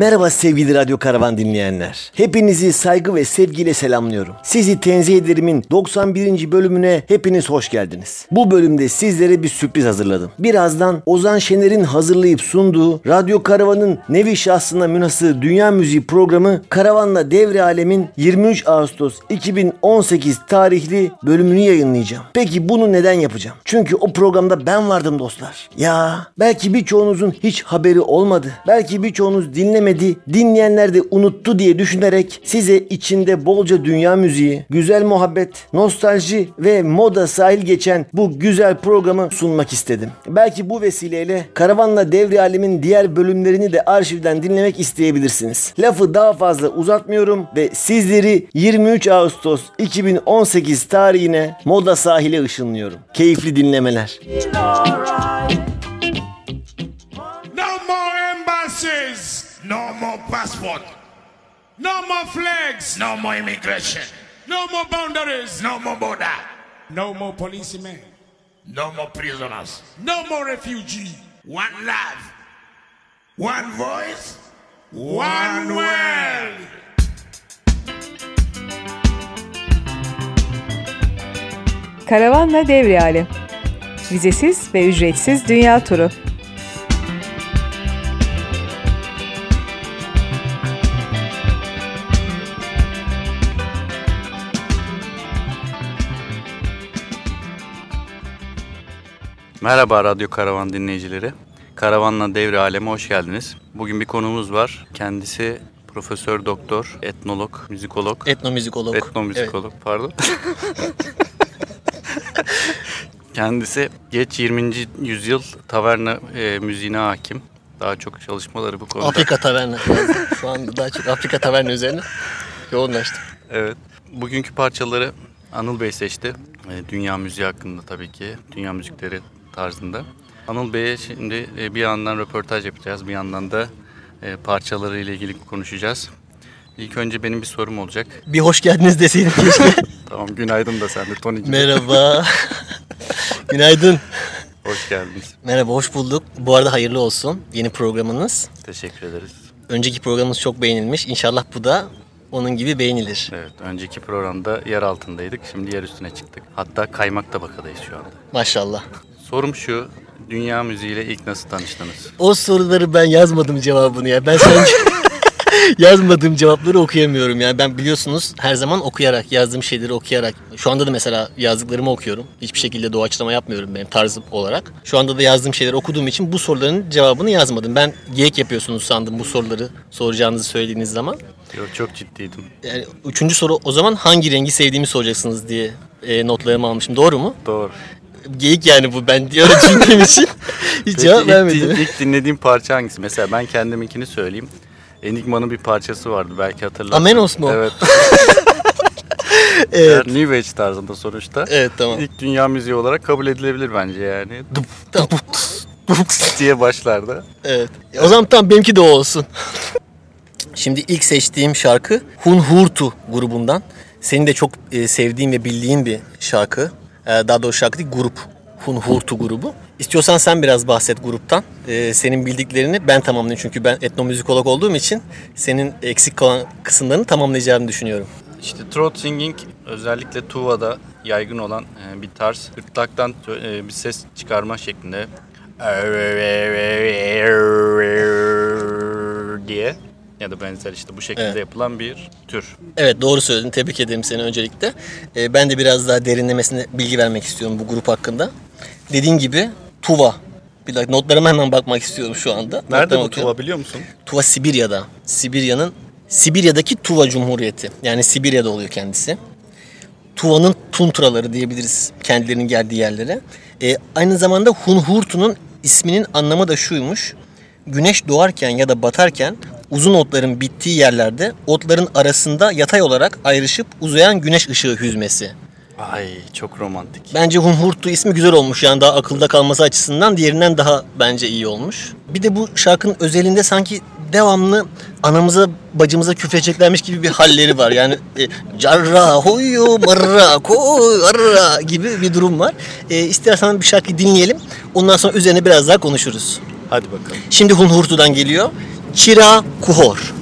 Merhaba sevgili Radyo Karavan dinleyenler. Hepinizi saygı ve sevgiyle selamlıyorum. Sizi tenzih ederimin 91. bölümüne hepiniz hoş geldiniz. Bu bölümde sizlere bir sürpriz hazırladım. Birazdan Ozan Şener'in hazırlayıp sunduğu Radyo Karavan'ın nevi şahsına münhasır Dünya Müziği programı Karavanla Devre Alem'in 23 Ağustos 2018 tarihli bölümünü yayınlayacağım. Peki bunu neden yapacağım? Çünkü o programda ben vardım dostlar. Ya belki birçoğunuzun hiç haberi olmadı. Belki birçoğunuz dinlemedi dinlemedi, dinleyenler de unuttu diye düşünerek size içinde bolca dünya müziği, güzel muhabbet, nostalji ve moda sahil geçen bu güzel programı sunmak istedim. Belki bu vesileyle Karavanla Devri Alem'in diğer bölümlerini de arşivden dinlemek isteyebilirsiniz. Lafı daha fazla uzatmıyorum ve sizleri 23 Ağustos 2018 tarihine moda sahile ışınlıyorum. Keyifli dinlemeler. No more passport. No more flags. No more immigration. No more boundaries. No more border. No more policemen. No more prisoners. No more refugee. One love. One voice. One world. Karavanla Devri Alem Vizesiz ve ücretsiz dünya turu. Merhaba Radyo Karavan dinleyicileri. Karavanla Devri Aleme hoş geldiniz. Bugün bir konuğumuz var. Kendisi Profesör Doktor, etnolog, müzikolog. Etnomüzikolog. Etnomüzikolog, pardon. Kendisi geç 20. yüzyıl taverna e, müziğine hakim. Daha çok çalışmaları bu konuda. Afrika taverna. Şu an daha çok Afrika taverna üzerine yoğunlaştım. Evet. Bugünkü parçaları Anıl Bey seçti. E, dünya müziği hakkında tabii ki. Dünya müzikleri tarzında. Anıl Bey'e şimdi e, bir yandan röportaj yapacağız. Bir yandan da e, parçaları ile ilgili konuşacağız. İlk önce benim bir sorum olacak. Bir hoş geldiniz deseydim keşke. Tamam günaydın da sen de Tony gibi. Merhaba. Günaydın. Hoş geldiniz. Merhaba, hoş bulduk. Bu arada hayırlı olsun yeni programınız. Teşekkür ederiz. Önceki programımız çok beğenilmiş. İnşallah bu da onun gibi beğenilir. Evet önceki programda yer altındaydık. Şimdi yer üstüne çıktık. Hatta kaymak tabakadayız şu anda. Maşallah. Sorum şu. Dünya müziğiyle ilk nasıl tanıştınız? O soruları ben yazmadım cevabını ya. Ben sence yazmadığım cevapları okuyamıyorum. Yani ben biliyorsunuz her zaman okuyarak, yazdığım şeyleri okuyarak. Şu anda da mesela yazdıklarımı okuyorum. Hiçbir şekilde doğaçlama yapmıyorum benim tarzım olarak. Şu anda da yazdığım şeyleri okuduğum için bu soruların cevabını yazmadım. Ben geyik yapıyorsunuz sandım bu soruları soracağınızı söylediğiniz zaman. Yok çok ciddiydim. Yani üçüncü soru o zaman hangi rengi sevdiğimi soracaksınız diye e, notlarımı almışım. Doğru mu? Doğru. Geyik yani bu ben diye düşündüğüm için hiç Peki cevap ilk, vermedim. ilk dinlediğim parça hangisi? Mesela ben kendiminkini söyleyeyim. Enigma'nın bir parçası vardı belki hatırlarsın. Amenos mu? Evet. Evet. Yani New Age tarzında sonuçta. Evet tamam. İlk dünya müziği olarak kabul edilebilir bence yani. Tamam. diye başlarda. Evet. O zaman tamam benimki de o olsun. Şimdi ilk seçtiğim şarkı Hun Hurtu grubundan. Senin de çok e, sevdiğin ve bildiğin bir şarkı. E, daha doğrusu şarkı grup. Hun Hurtu grubu. İstiyorsan sen biraz bahset gruptan. E, senin bildiklerini ben tamamlayayım. Çünkü ben etnomüzikolog olduğum için senin eksik kalan kısımlarını tamamlayacağını düşünüyorum. İşte throat singing özellikle Tuva'da yaygın olan e, bir tarz. Gırtlaktan e, bir ses çıkarma şeklinde ya da benzer işte bu şekilde Evet. yapılan bir tür. Evet doğru söyledin. Tebrik ederim seni öncelikle. Ee, ben de biraz daha derinlemesine bilgi vermek istiyorum bu grup hakkında. Dediğin gibi Tuva. Bir dakika notlarıma hemen bakmak istiyorum şu anda. Nerede Notlarıma bu. Tuva biliyor musun? Tuva Sibirya'da. Sibirya'nın Sibirya'daki Tuva Cumhuriyeti. Yani Sibirya'da oluyor kendisi. Tuva'nın tuntraları diyebiliriz kendilerinin geldiği yerlere. E, aynı zamanda Hunhurtu'nun isminin anlamı da şuymuş. Güneş doğarken ya da batarken uzun otların bittiği yerlerde otların arasında yatay olarak ayrışıp uzayan güneş ışığı hüzmesi. Ay çok romantik. Bence Hunhurtu ismi güzel olmuş yani daha akılda kalması açısından diğerinden daha bence iyi olmuş. Bir de bu şarkının özelinde sanki devamlı anamıza bacımıza küfredeceklermiş gibi bir halleri var. Yani e, carra hoyo marra koy arra gibi bir durum var. E, istersen bir şarkı dinleyelim. Ondan sonra üzerine biraz daha konuşuruz. Hadi bakalım. Şimdi Hunhurtu'dan geliyor. Çira Kuhor.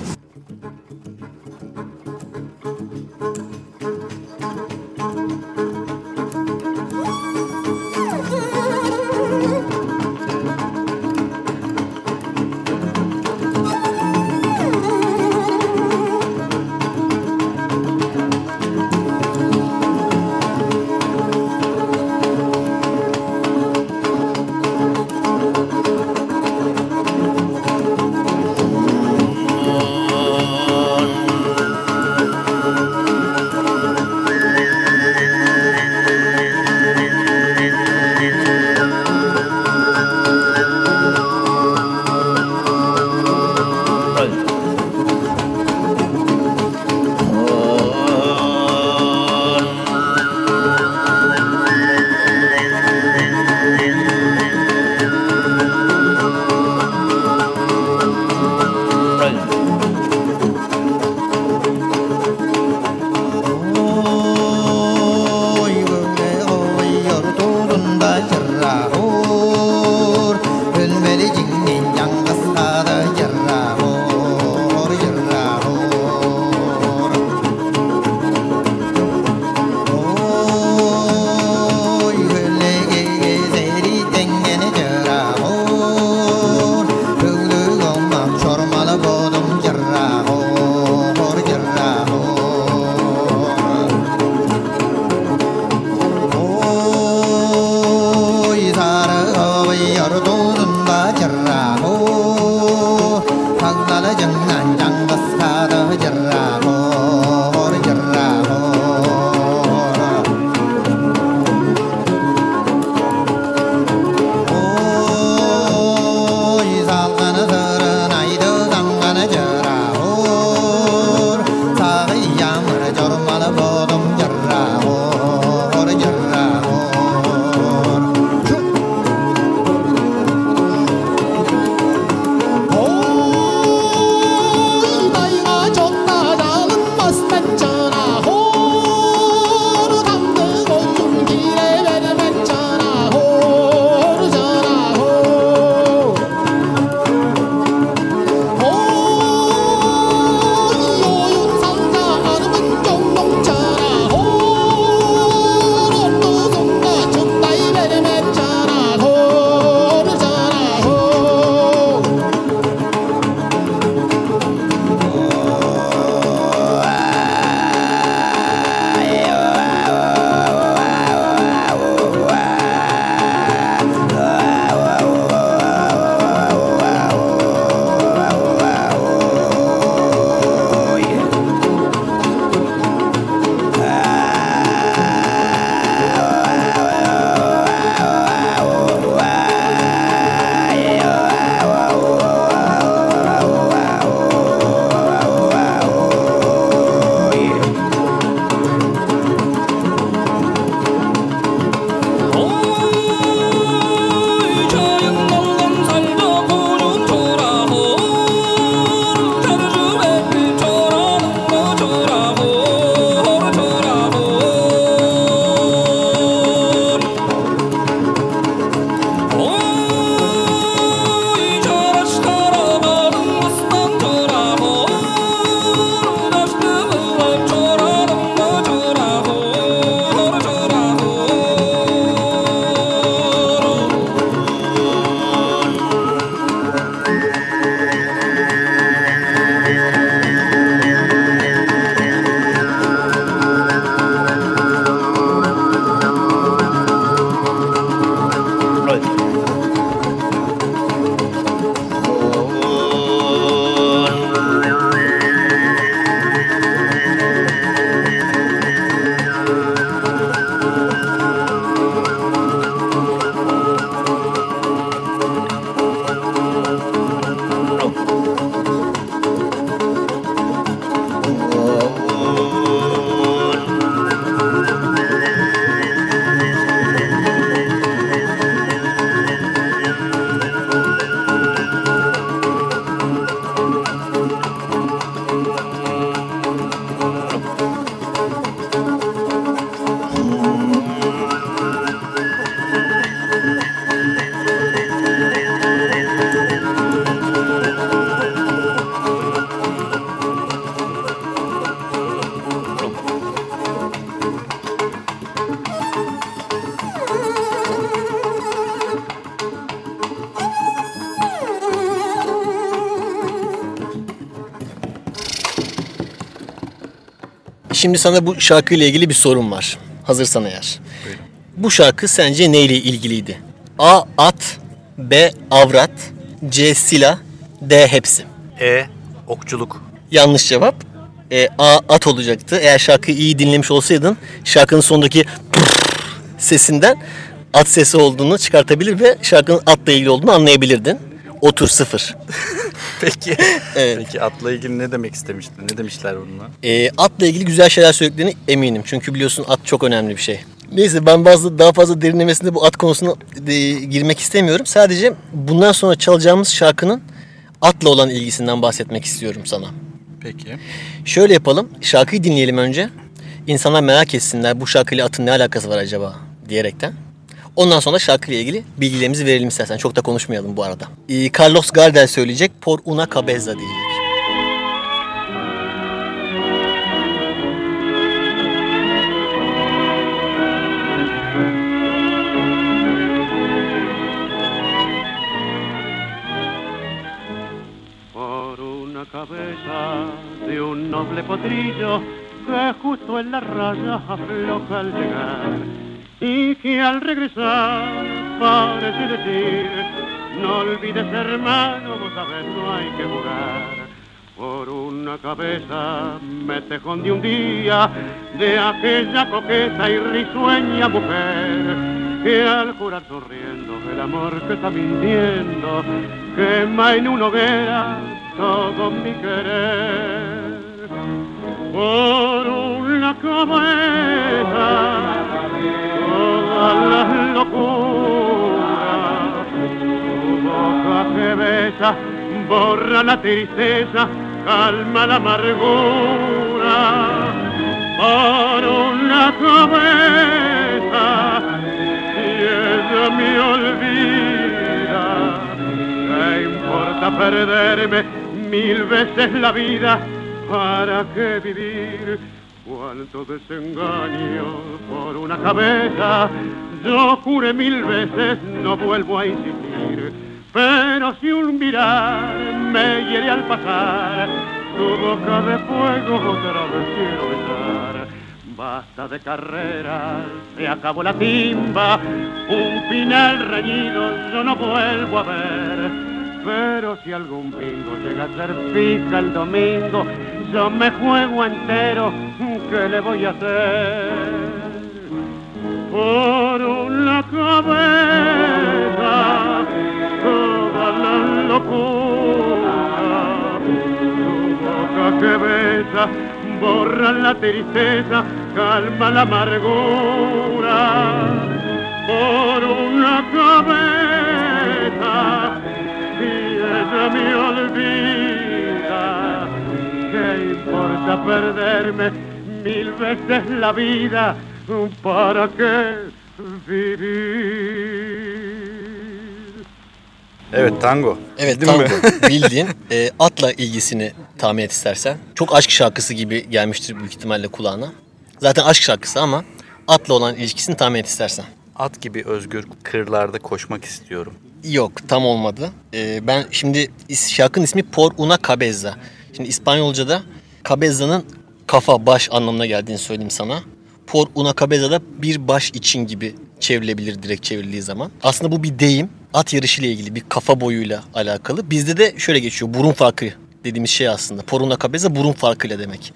Şimdi sana bu şarkıyla ilgili bir sorum var. Hazırsan eğer. Bu şarkı sence neyle ilgiliydi? A. At B. Avrat C. Silah D. Hepsi. E. Okçuluk. Yanlış cevap. E, A. At olacaktı. Eğer şarkıyı iyi dinlemiş olsaydın şarkının sonundaki sesinden at sesi olduğunu çıkartabilir ve şarkının atla ilgili olduğunu anlayabilirdin. Otur sıfır. Peki. Evet. Peki atla ilgili ne demek istemiştin? Ne demişler bununla? E, atla ilgili güzel şeyler söylediklerini eminim. Çünkü biliyorsun at çok önemli bir şey. Neyse ben bazı daha fazla derinlemesine bu at konusuna e, girmek istemiyorum. Sadece bundan sonra çalacağımız şarkının atla olan ilgisinden bahsetmek istiyorum sana. Peki. Şöyle yapalım. Şarkıyı dinleyelim önce. İnsanlar merak etsinler bu şarkıyla atın ne alakası var acaba diyerekten. Ondan sonra şarkıyla ilgili bilgilerimizi verelim istersen. Çok da konuşmayalım bu arada. Ee, Carlos Gardel söyleyecek. Por una cabeza diyecek. de un noble potrillo que justo en la raya afloja al llegar y que al regresar parece decir no olvides hermano, vos sabés no hay que jugar. Por una cabeza me tejón de un día de aquella coqueta y risueña mujer que al jurar sonriendo el amor que está mintiendo quema en una hoguera todo mi querer por una cabeza todas las locuras tu boca que besa borra la tristeza calma la amargura por una cabeza y ella me olvida ¿Qué importa perderme mil veces la vida? ¿Para qué vivir? Cuánto desengaño por una cabeza. Yo juré mil veces, no vuelvo a insistir. Pero si un mirar me hiere al pasar, tu boca de fuego otra vez quiero besar. Basta de carreras, se acabó la timba, un final reñido yo no vuelvo a ver. Pero si algún bingo llega a ser fija el domingo, yo me juego entero, ¿qué le voy a hacer? Por una cabeza, toda la locura, tu boca que besa, borra la tristeza, calma la amargura. Por una cabeza, y ella me olvida. ¿Qué importa perderme mil veces la vida? ¿Para qué vivir? Evet tango. Evet Bildin mi? tango bildiğin e, atla ilgisini tahmin et istersen. Çok aşk şarkısı gibi gelmiştir büyük ihtimalle kulağına. Zaten aşk şarkısı ama atla olan ilişkisini tahmin et istersen. At gibi özgür kırlarda koşmak istiyorum. Yok tam olmadı. Ee, ben şimdi şarkının ismi Por una cabeza. Şimdi İspanyolca'da cabeza'nın kafa baş anlamına geldiğini söyleyeyim sana. Por una cabeza da bir baş için gibi çevrilebilir direkt çevrildiği zaman. Aslında bu bir deyim. At yarışı ile ilgili bir kafa boyuyla alakalı. Bizde de şöyle geçiyor. Burun farkı dediğimiz şey aslında. Por una cabeza burun farkıyla demek.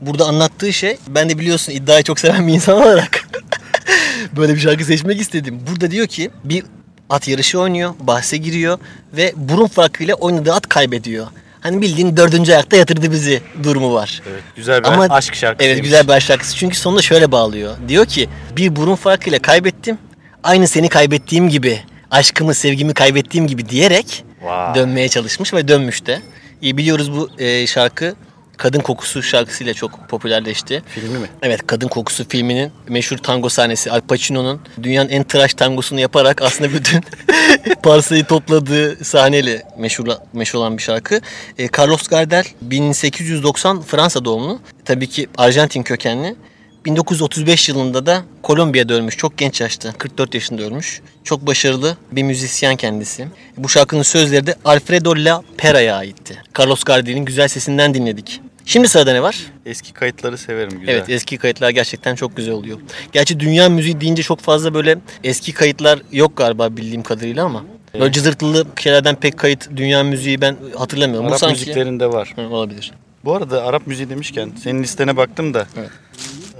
Burada anlattığı şey ben de biliyorsun iddiayı çok seven bir insan olarak böyle bir şarkı seçmek istedim. Burada diyor ki bir at yarışı oynuyor, bahse giriyor ve burun farkıyla oynadığı at kaybediyor. Hani bildiğin dördüncü ayakta yatırdı bizi durumu var. Evet, güzel bir aşk şarkısıymış. Evet güzel bir aşk şarkısı. Çünkü sonunda şöyle bağlıyor. Diyor ki bir burun farkıyla kaybettim. Aynı seni kaybettiğim gibi, aşkımı, sevgimi kaybettiğim gibi diyerek Vay. dönmeye çalışmış ve dönmüş de. İyi biliyoruz bu e, şarkı Kadın Kokusu şarkısıyla çok popülerleşti. Filmi mi? Evet Kadın Kokusu filminin meşhur tango sahnesi Al Pacino'nun dünyanın en tıraş tangosunu yaparak aslında bütün parsayı topladığı sahneyle meşhur, meşhur olan bir şarkı. E, Carlos Gardel 1890 Fransa doğumlu. Tabii ki Arjantin kökenli. 1935 yılında da Kolombiya'da ölmüş. Çok genç yaşta. 44 yaşında ölmüş. Çok başarılı bir müzisyen kendisi. Bu şarkının sözleri de Alfredo La Pera'ya aitti. Carlos Gardel'in güzel sesinden dinledik. Şimdi sırada ne var? Eski kayıtları severim güzel. Evet eski kayıtlar gerçekten çok güzel oluyor. Gerçi dünya müziği deyince çok fazla böyle eski kayıtlar yok galiba bildiğim kadarıyla ama. Böyle cızırtılı şeylerden pek kayıt dünya müziği ben hatırlamıyorum. Bu Arap sanki müziklerinde var. Hı, olabilir. Bu arada Arap müziği demişken senin listene baktım da. Evet.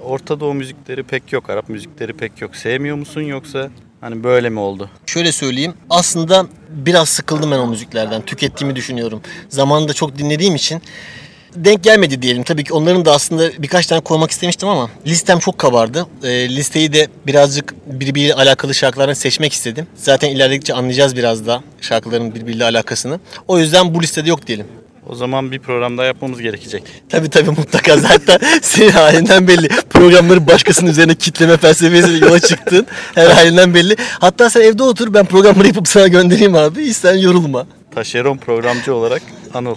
Orta Doğu müzikleri pek yok, Arap müzikleri pek yok. Sevmiyor musun yoksa hani böyle mi oldu? Şöyle söyleyeyim. Aslında biraz sıkıldım ben o müziklerden. Tükettiğimi düşünüyorum. Zamanında çok dinlediğim için denk gelmedi diyelim. Tabii ki onların da aslında birkaç tane koymak istemiştim ama listem çok kabardı. E, listeyi de birazcık birbiriyle alakalı şarkılardan seçmek istedim. Zaten ilerledikçe anlayacağız biraz da şarkıların birbiriyle alakasını. O yüzden bu listede yok diyelim. O zaman bir program daha yapmamız gerekecek. Tabii tabii mutlaka zaten senin halinden belli. Programları başkasının üzerine kitleme felsefesiyle yola çıktın. Her halinden belli. Hatta sen evde otur ben programları yapıp sana göndereyim abi. Hiç sen yorulma. Taşeron programcı olarak Anıl.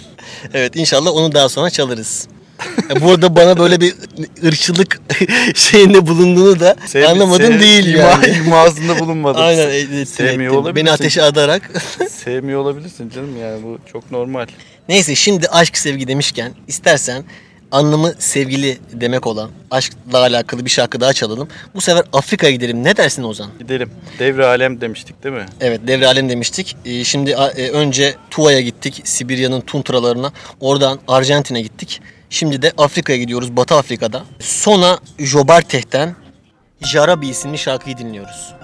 Evet inşallah onu daha sonra çalarız. E, Bu arada bana böyle bir ırkçılık şeyinde bulunduğunu da Sev- anlamadım sev- değil ima- yani. imasında bulunmadım. Aynen e, e, Sevmiyor ettim. Beni ateşe adarak. Sevmiyor olabilirsin canım yani bu çok normal. Neyse şimdi aşk sevgi demişken istersen anlamı sevgili demek olan aşkla alakalı bir şarkı daha çalalım. Bu sefer Afrika'ya gidelim. Ne dersin Ozan? Gidelim. Devre alem demiştik değil mi? Evet devre alem demiştik. Ee, şimdi e, önce Tuva'ya gittik. Sibirya'nın tuntralarına. Oradan Arjantin'e gittik. Şimdi de Afrika'ya gidiyoruz. Batı Afrika'da. Sona Jobarteh'ten Jarabi isimli şarkıyı dinliyoruz.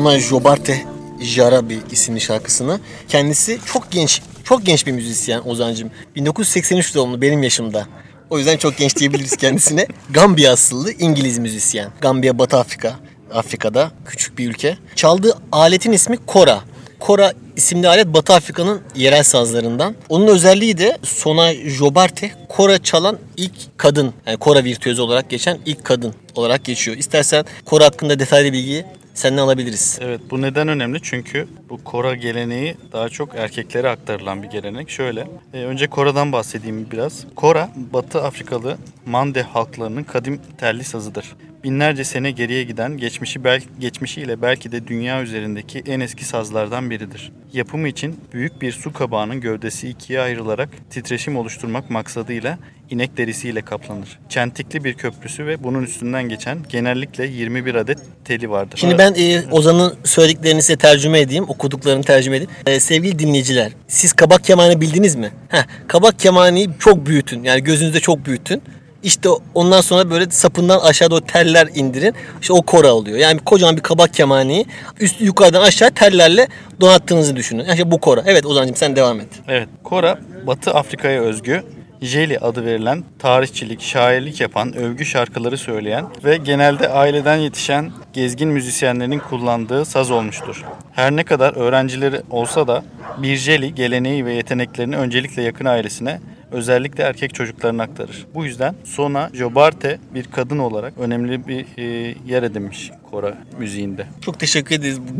Sona Jobarte Jarabi isimli şarkısını. Kendisi çok genç, çok genç bir müzisyen Ozan'cığım. 1983 doğumlu benim yaşımda. O yüzden çok genç diyebiliriz kendisine. Gambiya asıllı İngiliz müzisyen. Gambiya Batı Afrika. Afrika'da küçük bir ülke. Çaldığı aletin ismi kora. Kora isimli alet Batı Afrika'nın yerel sazlarından. Onun özelliği de Sona Jobarte kora çalan ilk kadın. Yani kora virtüözü olarak geçen ilk kadın olarak geçiyor. İstersen kora hakkında detaylı bilgiyi senden alabiliriz. Evet bu neden önemli? Çünkü bu kora geleneği daha çok erkeklere aktarılan bir gelenek. Şöyle, e, önce koradan bahsedeyim biraz. Kora, Batı Afrikalı Mande halklarının kadim telli sazıdır. Binlerce sene geriye giden geçmişi bel geçmişiyle belki de dünya üzerindeki en eski sazlardan biridir. Yapımı için büyük bir su kabağının gövdesi ikiye ayrılarak titreşim oluşturmak maksadıyla inek derisiyle kaplanır. Çentikli bir köprüsü ve bunun üstünden geçen genellikle 21 adet teli vardır. Şimdi ben e, Ozan'ın söylediklerini size tercüme edeyim, okuduklarını tercüme edeyim. E, sevgili dinleyiciler, siz kabak kemanı bildiniz mi? Heh, kabak kemanıyı çok büyütün, yani gözünüzde çok büyütün. İşte ondan sonra böyle sapından aşağıda o teller indirin. İşte o kora oluyor. Yani kocaman bir kabak kemaniyi üst yukarıdan aşağı tellerle donattığınızı düşünün. Yani işte bu kora. Evet Ozan'cığım sen devam et. Evet, Kora Batı Afrika'ya özgü Jeli adı verilen tarihçilik, şairlik yapan, övgü şarkıları söyleyen ve genelde aileden yetişen gezgin müzisyenlerin kullandığı saz olmuştur. Her ne kadar öğrencileri olsa da bir Jeli geleneği ve yeteneklerini öncelikle yakın ailesine özellikle erkek çocuklarına aktarır. Bu yüzden Sona Jobarte bir kadın olarak önemli bir e, yer edinmiş Kora müziğinde. Çok teşekkür ederiz bu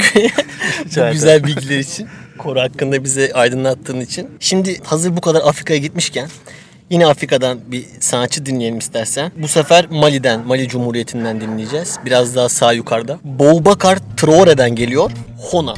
güzel bilgiler için. Kora hakkında bize aydınlattığın için. Şimdi hazır bu kadar Afrika'ya gitmişken Yine Afrika'dan bir sanatçı dinleyelim istersen. Bu sefer Mali'den, Mali Cumhuriyeti'nden dinleyeceğiz. Biraz daha sağ yukarıda. Boubacar Traore'den geliyor. Hona.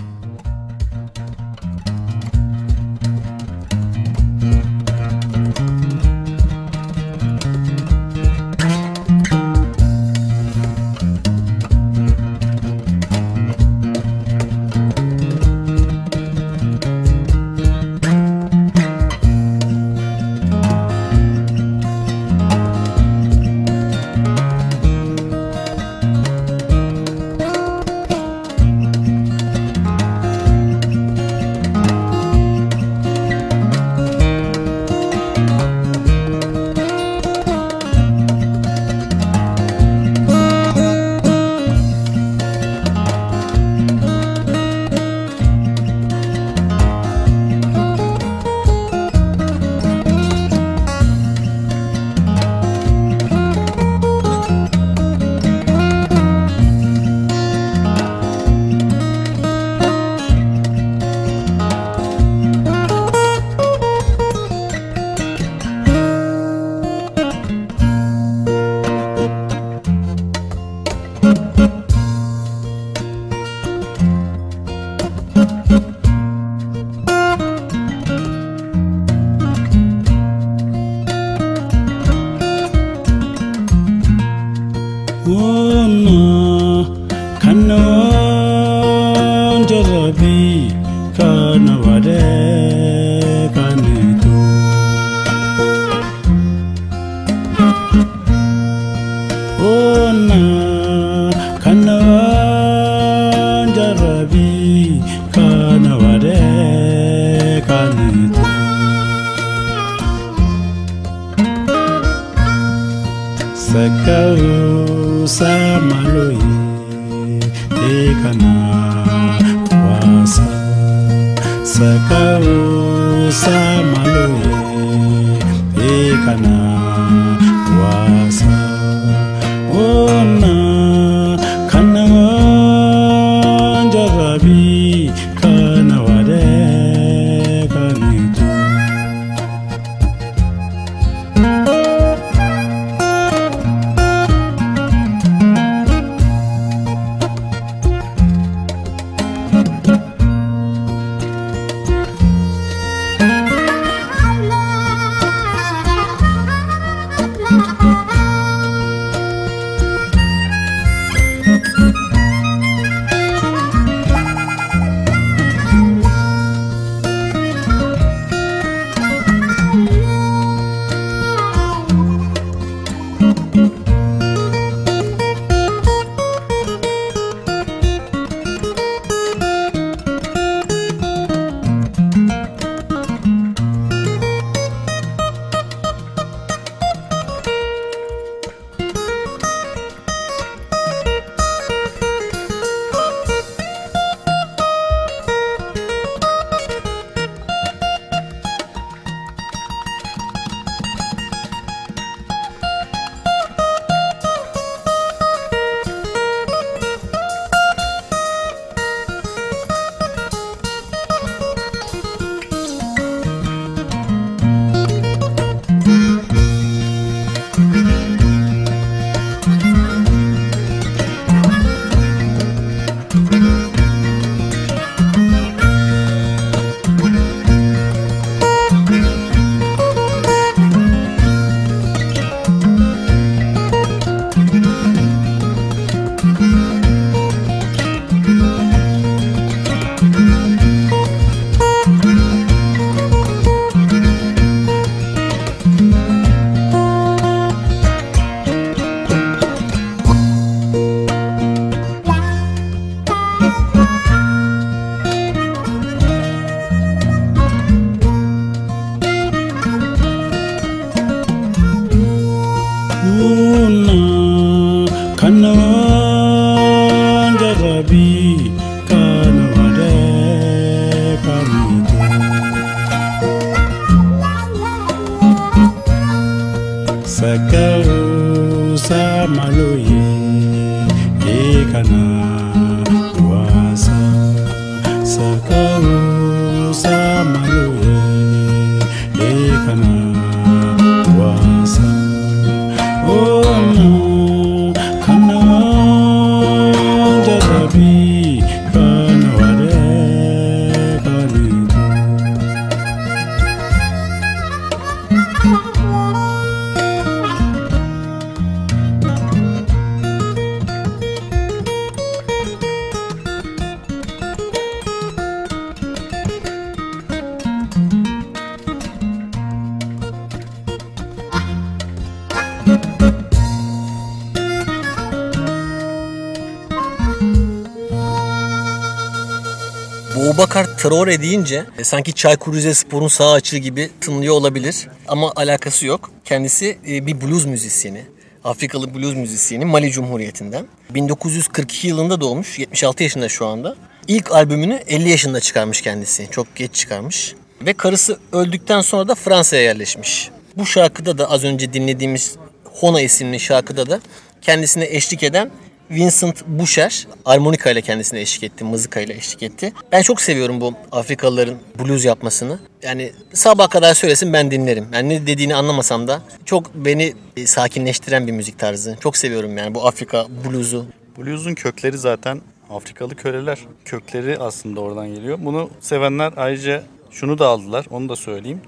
Boubacar Traore deyince e, sanki Çaykur Rizespor'un sağ açığı gibi tınlıyor olabilir. Ama alakası yok. Kendisi e, bir blues müzisyeni. Afrikalı blues müzisyeni Mali Cumhuriyeti'nden. 1942 yılında doğmuş. 76 yaşında şu anda. İlk albümünü 50 yaşında çıkarmış kendisi. Çok geç çıkarmış. Ve karısı öldükten sonra da Fransa'ya yerleşmiş. Bu şarkıda da az önce dinlediğimiz Hona isimli şarkıda da kendisine eşlik eden Vincent Boucher armonika ile kendisine eşlik etti, mızıka ile eşlik etti. Ben çok seviyorum bu Afrikalıların blues yapmasını. Yani sabah kadar söylesin ben dinlerim. Yani ne dediğini anlamasam da çok beni e, sakinleştiren bir müzik tarzı. Çok seviyorum yani bu Afrika blues'u. Blues'un kökleri zaten Afrikalı köleler. Kökleri aslında oradan geliyor. Bunu sevenler ayrıca şunu da aldılar, onu da söyleyeyim.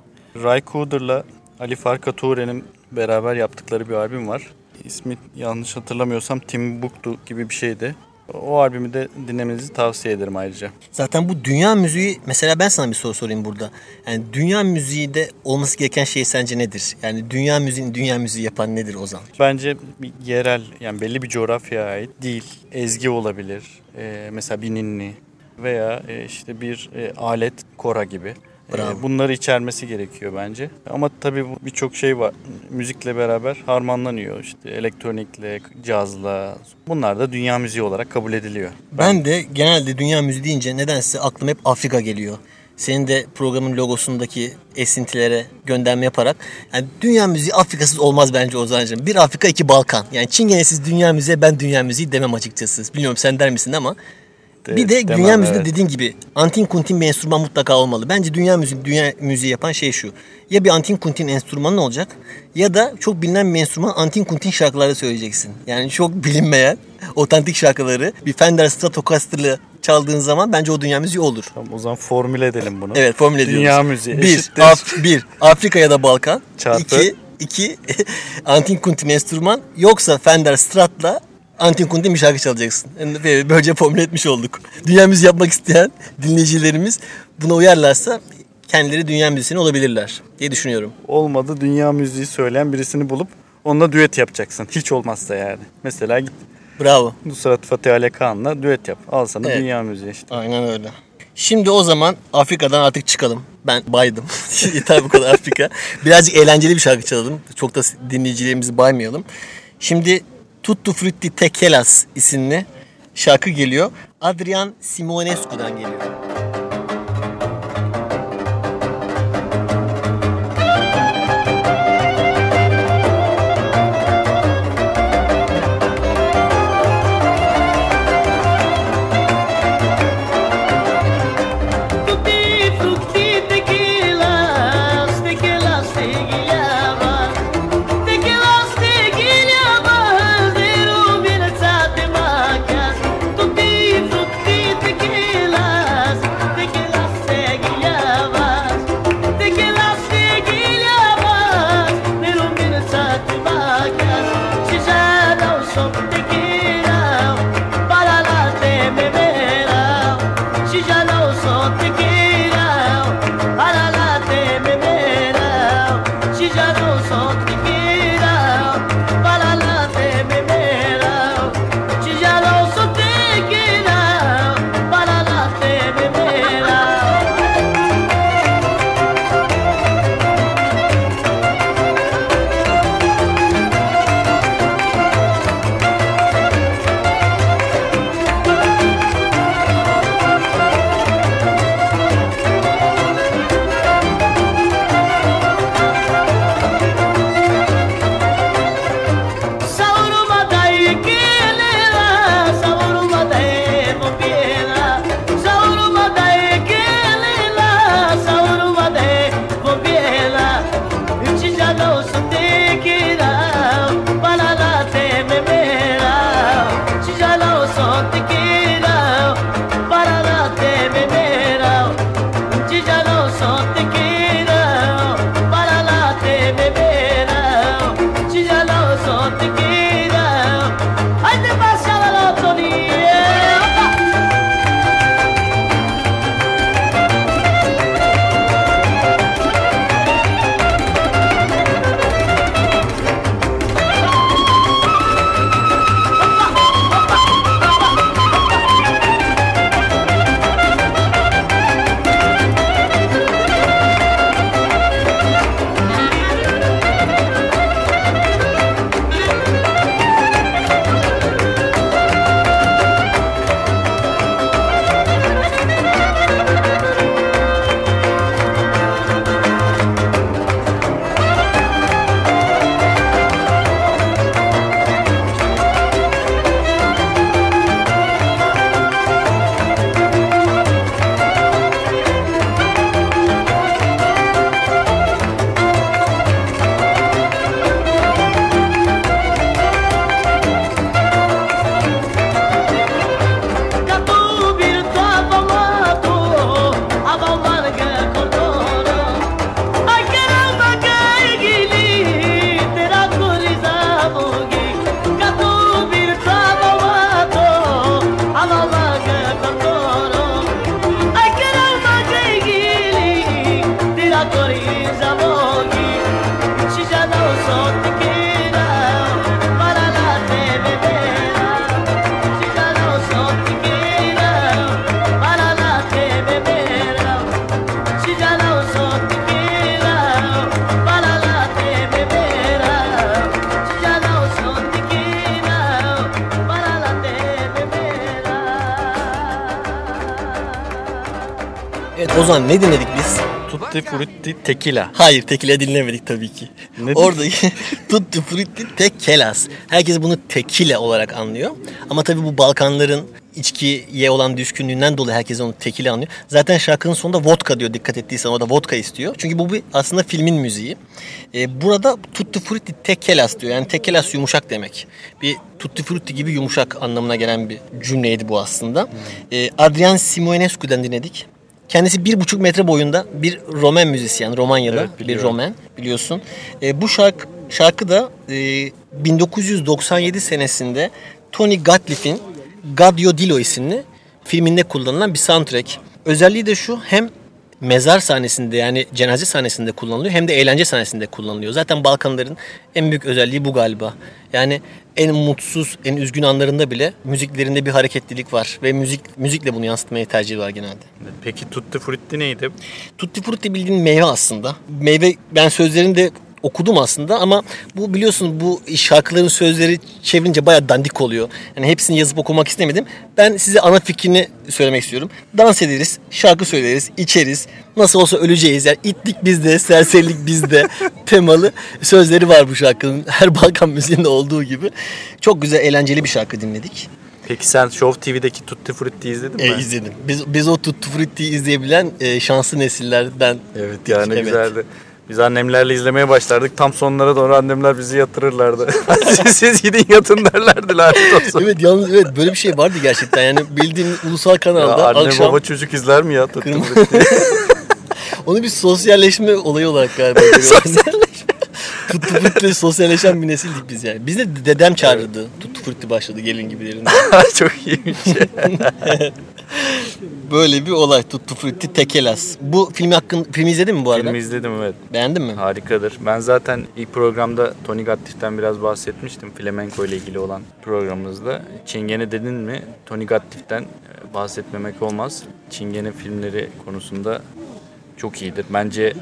Ray Cooder'la Ali Farka Toure'nin beraber yaptıkları bir albüm var. İsmi yanlış hatırlamıyorsam Timbuktu gibi bir şeydi. O albümü de dinlemenizi tavsiye ederim ayrıca. Zaten bu dünya müziği mesela ben sana bir soru sorayım burada. Yani dünya müziği de olması gereken şey sence nedir? Yani dünya müziğini dünya müziği yapan nedir Ozan? Bence bir yerel yani belli bir coğrafyaya ait dil, ezgi olabilir. Ee, mesela bir ninni veya e, işte bir e, alet, kora gibi. Ee, Bravo. bunları içermesi gerekiyor bence. Ama tabii bu birçok şey var. Müzikle beraber harmanlanıyor. İşte elektronikle, cazla. Bunlar da dünya müziği olarak kabul ediliyor. Ben de genelde dünya müziği deyince nedense aklıma hep Afrika geliyor. Senin de programın logosundaki esintilere gönderme yaparak yani dünya müziği Afrikasız olmaz bence Ozan'cığım. Bir Afrika iki Balkan. Yani çingenesiz dünya müziği ben dünya müziği demem açıkçası. Bilmiyorum sen der misin ama bir de demem, dünya müziğinde evet. dediğin gibi antin kuntin bir enstrüman mutlaka olmalı. Bence dünya müziği, dünya müziği yapan şey şu. Ya bir antin kuntin enstrümanın olacak ya da çok bilinen bir enstrüman antin kuntin şarkıları söyleyeceksin. Yani çok bilinmeyen otantik şarkıları bir Fender Stratocaster'lı çaldığın zaman bence o dünya müziği olur. Tamam, o zaman formüle edelim bunu. Evet formüle ediyoruz. Dünya müziği Bir, eşittir. Af- bir Afrika ya da Balkan. Çarpı. İki, iki antin kuntin enstrüman yoksa Fender Strat'la antin kuntin bir şarkı çalacaksın. Yani böyle- Böylece formüle etmiş olduk. Dünya müziği yapmak isteyen dinleyicilerimiz buna uyarlarsa kendileri dünya müzisyeni olabilirler diye düşünüyorum. Olmadı dünya müziği söyleyen birisini bulup onunla düet yapacaksın. Hiç olmazsa yani. Mesela git Bravo. Nusrat Fatih Ali Kağan'la düet yap. Al sana Evet. dünya müziği işte. Aynen öyle. Şimdi o zaman Afrika'dan artık çıkalım. Ben baydım. Yeter bu kadar Afrika. Birazcık eğlenceli bir şarkı çalalım. Çok da dinleyicilerimizi baymayalım. Şimdi Tuttu Frutti Tekelas isimli şarkı geliyor. Adrian Simonescu'dan geliyor. Tequila. Hayır tekile dinlemedik tabii ki. Ne Orada tutti frutti tekelas. Herkes bunu tekile olarak anlıyor. Ama tabii bu Balkanların içkiye olan düşkünlüğünden dolayı herkes onu tekile anlıyor. Zaten şarkının sonunda vodka diyor dikkat ettiysen o da vodka istiyor. Çünkü bu bir aslında filmin müziği. Ee, burada tutti frutti tekelas diyor. Yani tekelas yumuşak demek. Bir tutti frutti gibi yumuşak anlamına gelen bir cümleydi bu aslında. Ee, Adrian Simonescu'dan dinledik. Kendisi bir buçuk metre boyunda bir Roman müzisyen, Romanyalı Evet, bir. Roman biliyorsun. E, bu şarkı şarkı da e, 1997 senesinde Tony Gatliff'in Gadio Dillo isimli filminde kullanılan bir soundtrack. Özelliği de şu hem mezar sahnesinde yani cenaze sahnesinde kullanılıyor hem de eğlence sahnesinde kullanılıyor. Zaten Balkanların en büyük özelliği bu galiba. Yani en mutsuz, en üzgün anlarında bile müziklerinde bir hareketlilik var ve müzik müzikle bunu yansıtmayı tercih var genelde. Peki Tutti Frutti neydi? Tutti frutti bildiğin meyve aslında. Meyve ben sözlerini de okudum aslında ama bu biliyorsun bu şarkıların sözleri çevirince bayağı dandik oluyor. Yani hepsini yazıp okumak istemedim. Ben size ana fikrini söylemek istiyorum. Dans ederiz, şarkı söyleriz, içeriz. Nasıl olsa öleceğiz. Yani itlik bizde, serserilik bizde temalı sözleri var bu şarkının. Her Balkan müziğinde olduğu gibi. Çok güzel, eğlenceli bir şarkı dinledik. Peki sen Show TV'deki Tutti Frutti izledin mi? E, izledim. Biz, biz o Tutti Frutti'yi izleyebilen e, şanslı nesillerden. Evet yani Evet. güzeldi. Biz annemlerle izlemeye başlardık. Tam sonlara doğru annemler bizi yatırırlardı. siz, siz gidin yatın derlerdi lanet olsun. Evet yalnız evet böyle bir şey vardı gerçekten. Yani bildiğin ulusal Ya kanalda anne akşam baba çocuk izler mi ya onu bir sosyalleşme olayı olarak galiba görüyoruz. Tuttu Frutti sosyalleşen bir nesildik biz yani. Biz de dedem çağırırdı. Tuttu Frutti başladı gelin gibilerinde. Çok iyiymiş. Böyle bir olay Tuttu Frutti Tekelas. Bu filmi hakkın filmi izledin mi bu arada? Filmi izledim evet. Beğendin mi? Harikadır. Ben zaten ilk programda Tony Gatliff'ten biraz bahsetmiştim. Flamenco ile ilgili olan programımızda. Çingene dedin mi Tony Gatliff'ten e, bahsetmemek olmaz. Çingene filmleri konusunda çok iyidir. Bence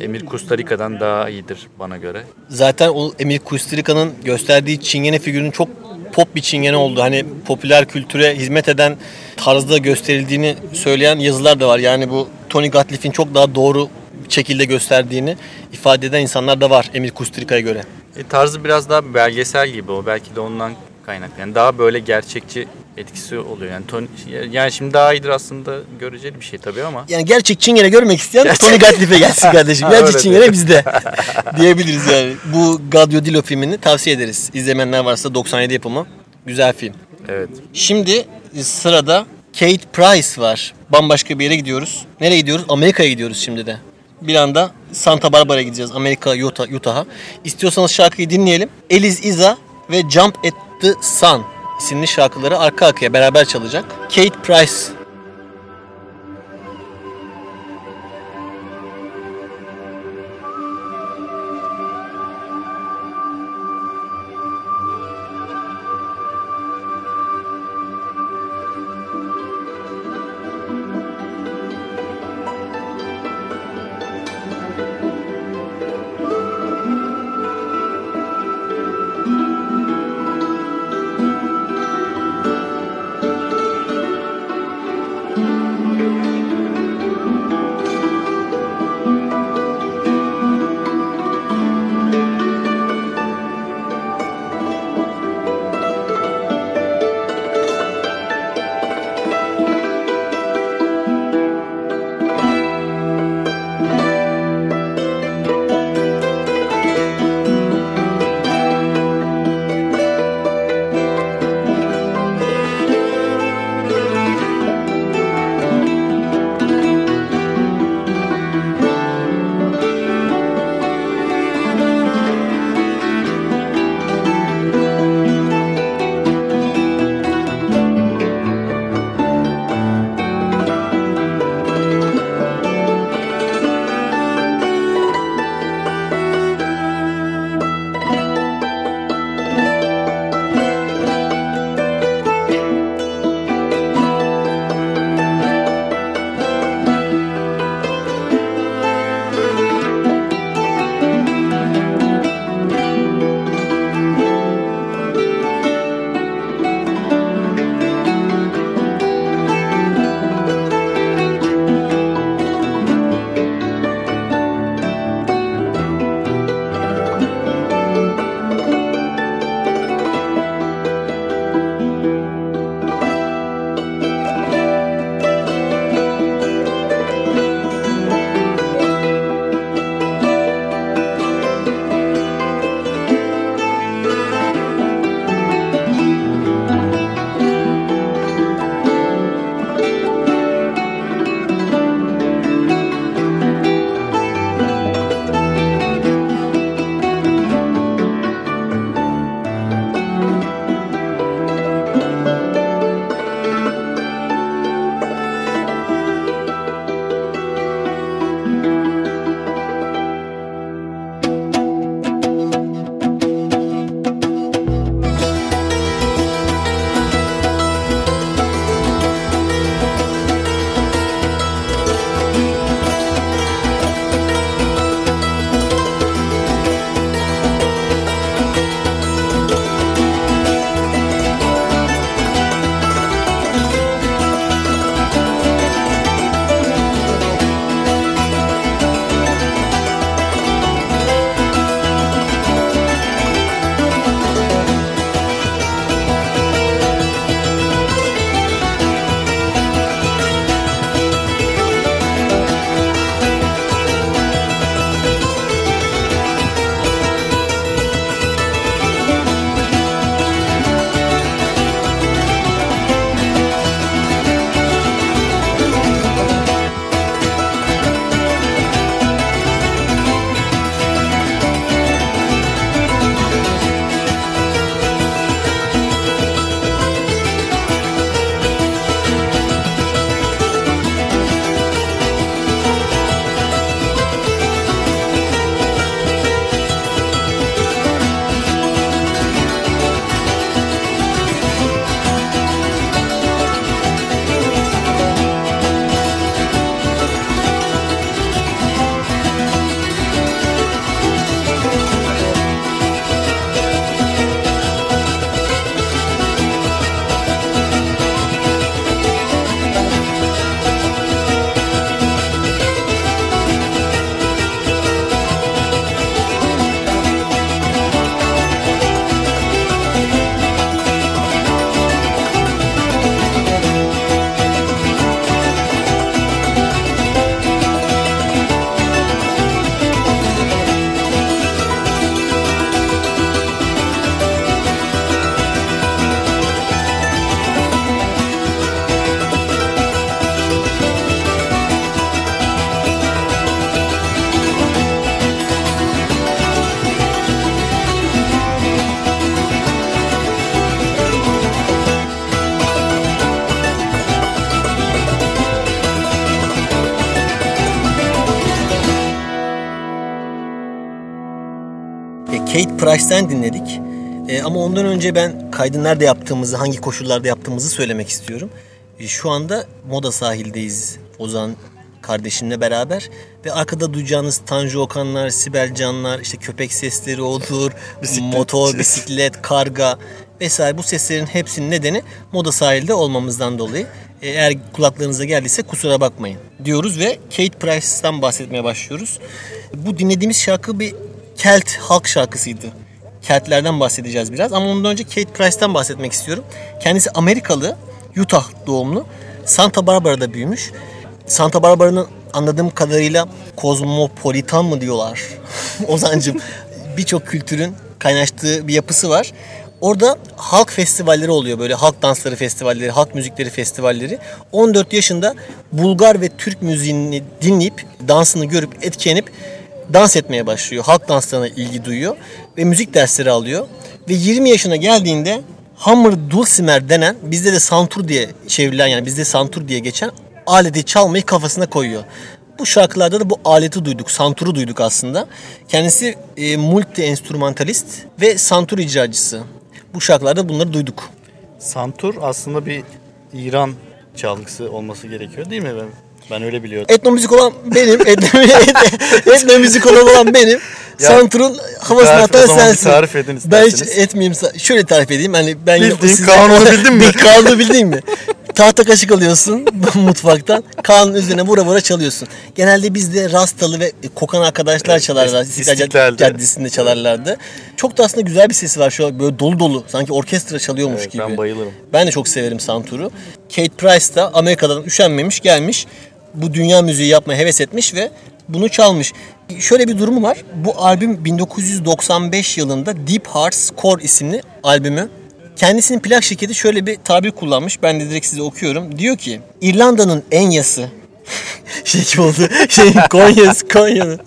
Emir Kustarica'dan daha iyidir bana göre. Zaten o Emir Kusturica'nın gösterdiği çingene figürünün çok pop bir çingene oldu. Hani popüler kültüre hizmet eden tarzda gösterildiğini söyleyen yazılar da var. Yani bu Tony Gatliff'in çok daha doğru şekilde gösterdiğini ifade eden insanlar da var Emir Kusturica'ya göre. E, tarzı biraz daha belgesel gibi o. Belki de ondan kaynaklı. Yani daha böyle gerçekçi etkisi oluyor. Yani Tony, yani şimdi daha iyidir aslında göreceli bir şey tabii ama. Yani gerçek çingene görmek isteyen Tony Gatliff'e gelsin kardeşim. Gerçek çingene bizde diyebiliriz yani. Bu Gadio Dillo filmini tavsiye ederiz. İzlemeyenler varsa 97 yapımı. Güzel film. Evet. Şimdi sırada Kate Price var. Bambaşka bir yere gidiyoruz. Nereye gidiyoruz? Amerika'ya gidiyoruz şimdi de. Bir anda Santa Barbara'ya gideceğiz. Amerika, Utah, Utah'a. İstiyorsanız şarkıyı dinleyelim. Eliz Iza ve Jump at the Sun isimli şarkıları arka arkaya beraber çalacak. Kate Price Price'ten dinledik. E, ama ondan önce ben kaydı nerede yaptığımızı, hangi koşullarda yaptığımızı söylemek istiyorum. E, şu anda Moda sahildeyiz Ozan kardeşimle beraber. Ve arkada duyacağınız Tanju Okanlar, Sibel Canlar, işte köpek sesleri olur, motor, bisiklet, karga vesaire bu seslerin hepsinin nedeni Moda sahilde olmamızdan dolayı. E, Eğer kulaklarınıza geldiyse kusura bakmayın diyoruz ve Kate Price'tan bahsetmeye başlıyoruz. Bu dinlediğimiz şarkı bir Kelt halk şarkısıydı. Keltlerden bahsedeceğiz biraz ama ondan önce Kate Price'tan bahsetmek istiyorum. Kendisi Amerikalı, Utah doğumlu. Santa Barbara'da büyümüş. Santa Barbara'nın anladığım kadarıyla kozmopolitan mı diyorlar Ozancım. Birçok kültürün kaynaştığı bir yapısı var. Orada halk festivalleri oluyor böyle halk dansları festivalleri, halk müzikleri festivalleri. 14 yaşında Bulgar ve Türk müziğini dinleyip, dansını görüp, etkilenip dans etmeye başlıyor. Halk danslarına ilgi duyuyor ve müzik dersleri alıyor. Ve 20 yaşına geldiğinde Hammer Dulcimer denen bizde de santur diye çevrilen yani bizde santur diye geçen aleti çalmayı kafasına koyuyor. Bu şarkılarda da bu aleti duyduk, santuru duyduk aslında. Kendisi e, multi enstrümantalist ve santur icracısı. Bu şarkılarda bunları duyduk. Santur aslında bir İran çalgısı olması gerekiyor değil mi? Ben, ben öyle biliyordum. Etnomüzik olan benim, etno- etnomüzik olan benim. Ya, Santur'un havasını tarif- atan sensin. tarif edin Ben hiç isterseniz. etmeyeyim. Şöyle tarif edeyim. Hani ben Bildiğin size- kanunu bildin mi? Bir kanunu bildin mi? Tahta kaşık alıyorsun mutfaktan. Kanun üzerine vura vura çalıyorsun. Genelde bizde rastalı ve kokan arkadaşlar çalarlar. İstiklal. Caddesi'nde çalarlardı. Çok da aslında güzel bir sesi var. Şu an böyle dolu dolu. Sanki orkestra çalıyormuş Evet, gibi. ben bayılırım. Ben de çok severim Santur'u. Kate Price da Amerika'dan üşenmemiş gelmiş. Bu dünya müziği yapmaya heves etmiş ve bunu çalmış. Şöyle bir durumu var. Bu albüm 1995 yılında Deep Hearts Core isimli albümü. Kendisinin plak şirketi şöyle bir tabir kullanmış. Ben de direkt size okuyorum. Diyor ki İrlanda'nın en yası şey gibi oldu. Şey Konya'sı Konya'nın.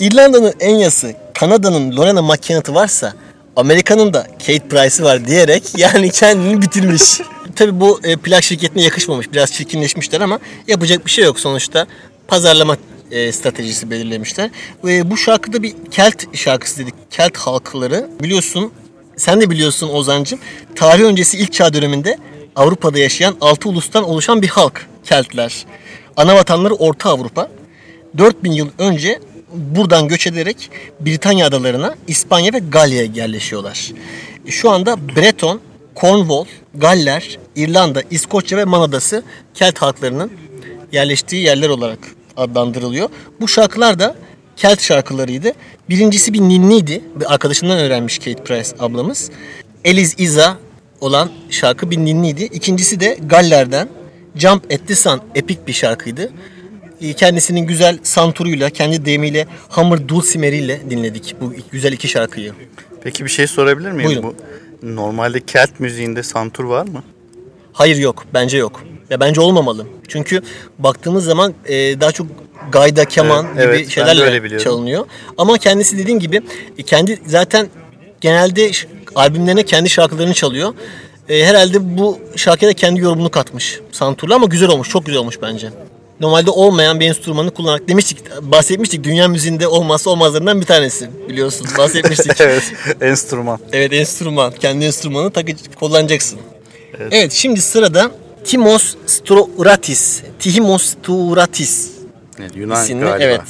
İrlanda'nın en yası Kanada'nın Lorena McKenneth'ı varsa Amerika'nın da Kate Price'ı var diyerek yani kendini bitirmiş. Tabi bu e, plak şirketine yakışmamış. Biraz çirkinleşmişler ama yapacak bir şey yok sonuçta. Pazarlama e, stratejisi belirlemişler. Ve bu şarkıda bir Kelt şarkısı dedik. Kelt halkları biliyorsun sen de biliyorsun Ozancım. Tarih öncesi ilk çağ döneminde Avrupa'da yaşayan altı ulustan oluşan bir halk Keltler. Ana vatanları Orta Avrupa. 4000 yıl önce buradan göç ederek Britanya adalarına İspanya ve Galya'ya yerleşiyorlar. Şu anda Breton, Cornwall, Galler, İrlanda, İskoçya ve Man Adası Kelt halklarının yerleştiği yerler olarak adlandırılıyor. Bu şarkılar da Kelt şarkılarıydı. Birincisi bir ninniydi. Bir arkadaşından öğrenmiş Kate Price ablamız. Eliz Iza olan şarkı bir ninniydi. İkincisi de Galler'den Jump at the Sun epik bir şarkıydı. Ee, Kendisinin güzel santuruyla, kendi deyimiyle, hamur dulcimeriyle dinledik bu güzel iki şarkıyı. Peki bir şey sorabilir miyim? Buyurun. Bu normalde Kelt müziğinde santur var mı? Hayır yok. Bence yok. Ya bence olmamalı. Çünkü baktığımız zaman e, daha çok gayda, keman Evet, gibi evet, şeylerle çalınıyor. Ama kendisi dediğim gibi e, kendi zaten genelde albümlerine kendi şarkılarını çalıyor. E, herhalde bu şarkıya da kendi yorumunu katmış Santurlu ama güzel olmuş. Çok güzel olmuş bence. Normalde olmayan bir enstrümanı kullanarak demiştik, bahsetmiştik. Dünya müziğinde olmazsa olmazlarından bir tanesi biliyorsun. Bahsetmiştik. evet, enstrüman. Evet enstrüman. Kendi enstrümanı takı kullanacaksın. Evet. şimdi sırada Timos Stouratis. Timos Stouratis Evet, Yunan isimli. galiba. Evet.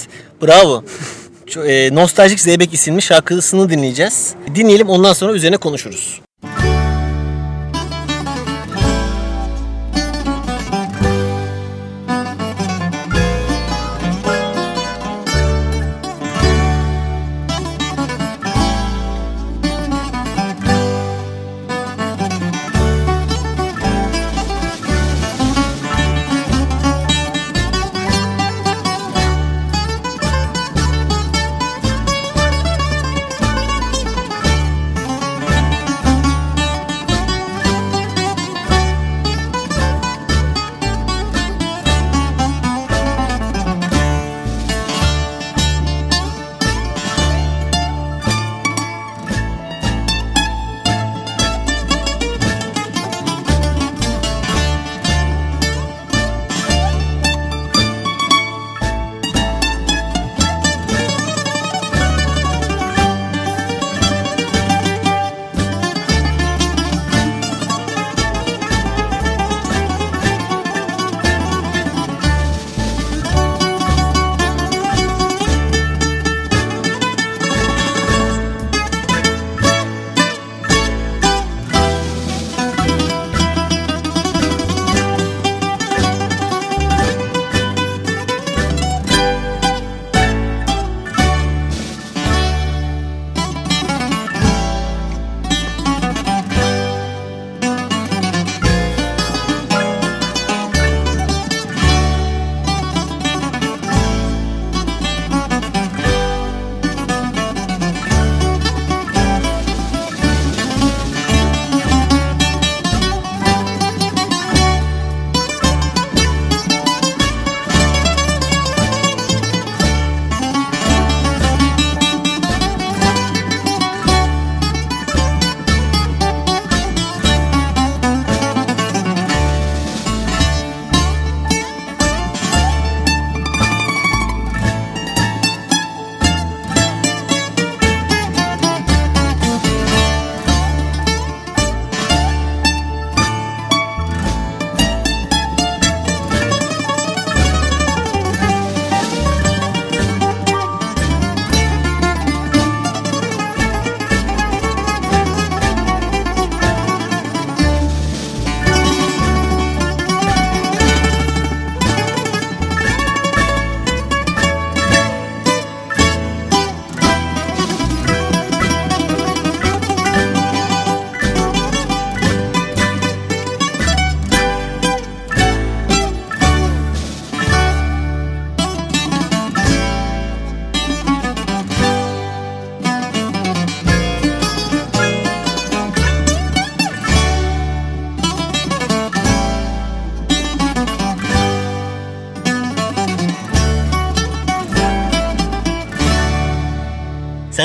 Bravo. E, Nostaljik Zeybek isimli şarkısını dinleyeceğiz. Dinleyelim ondan sonra üzerine konuşuruz.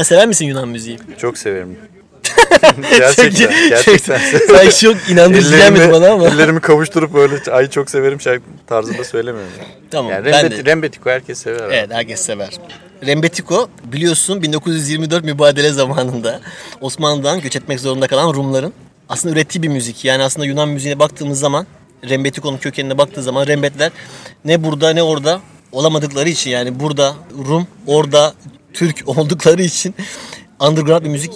Sen sever misin Yunan müziği? Çok severim. gerçekten, gerçekten. Sen çok inandırıcı gelmedi bana ama. ellerimi kavuşturup böyle ay çok severim şarkı tarzında söylemiyorum. Yani. Tamam Yani ben Rembet, de. Rembetiko herkes sever. abi. Evet herkes sever. Rembetiko biliyorsun 1924 mübadele zamanında Osmanlı'dan göç etmek zorunda kalan Rumların aslında ürettiği bir müzik. Yani aslında Yunan müziğine baktığımız zaman Rembetiko'nun kökenine baktığı zaman Rembetler ne burada ne orada olamadıkları için yani burada Rum orada Türk oldukları için underground bir müzik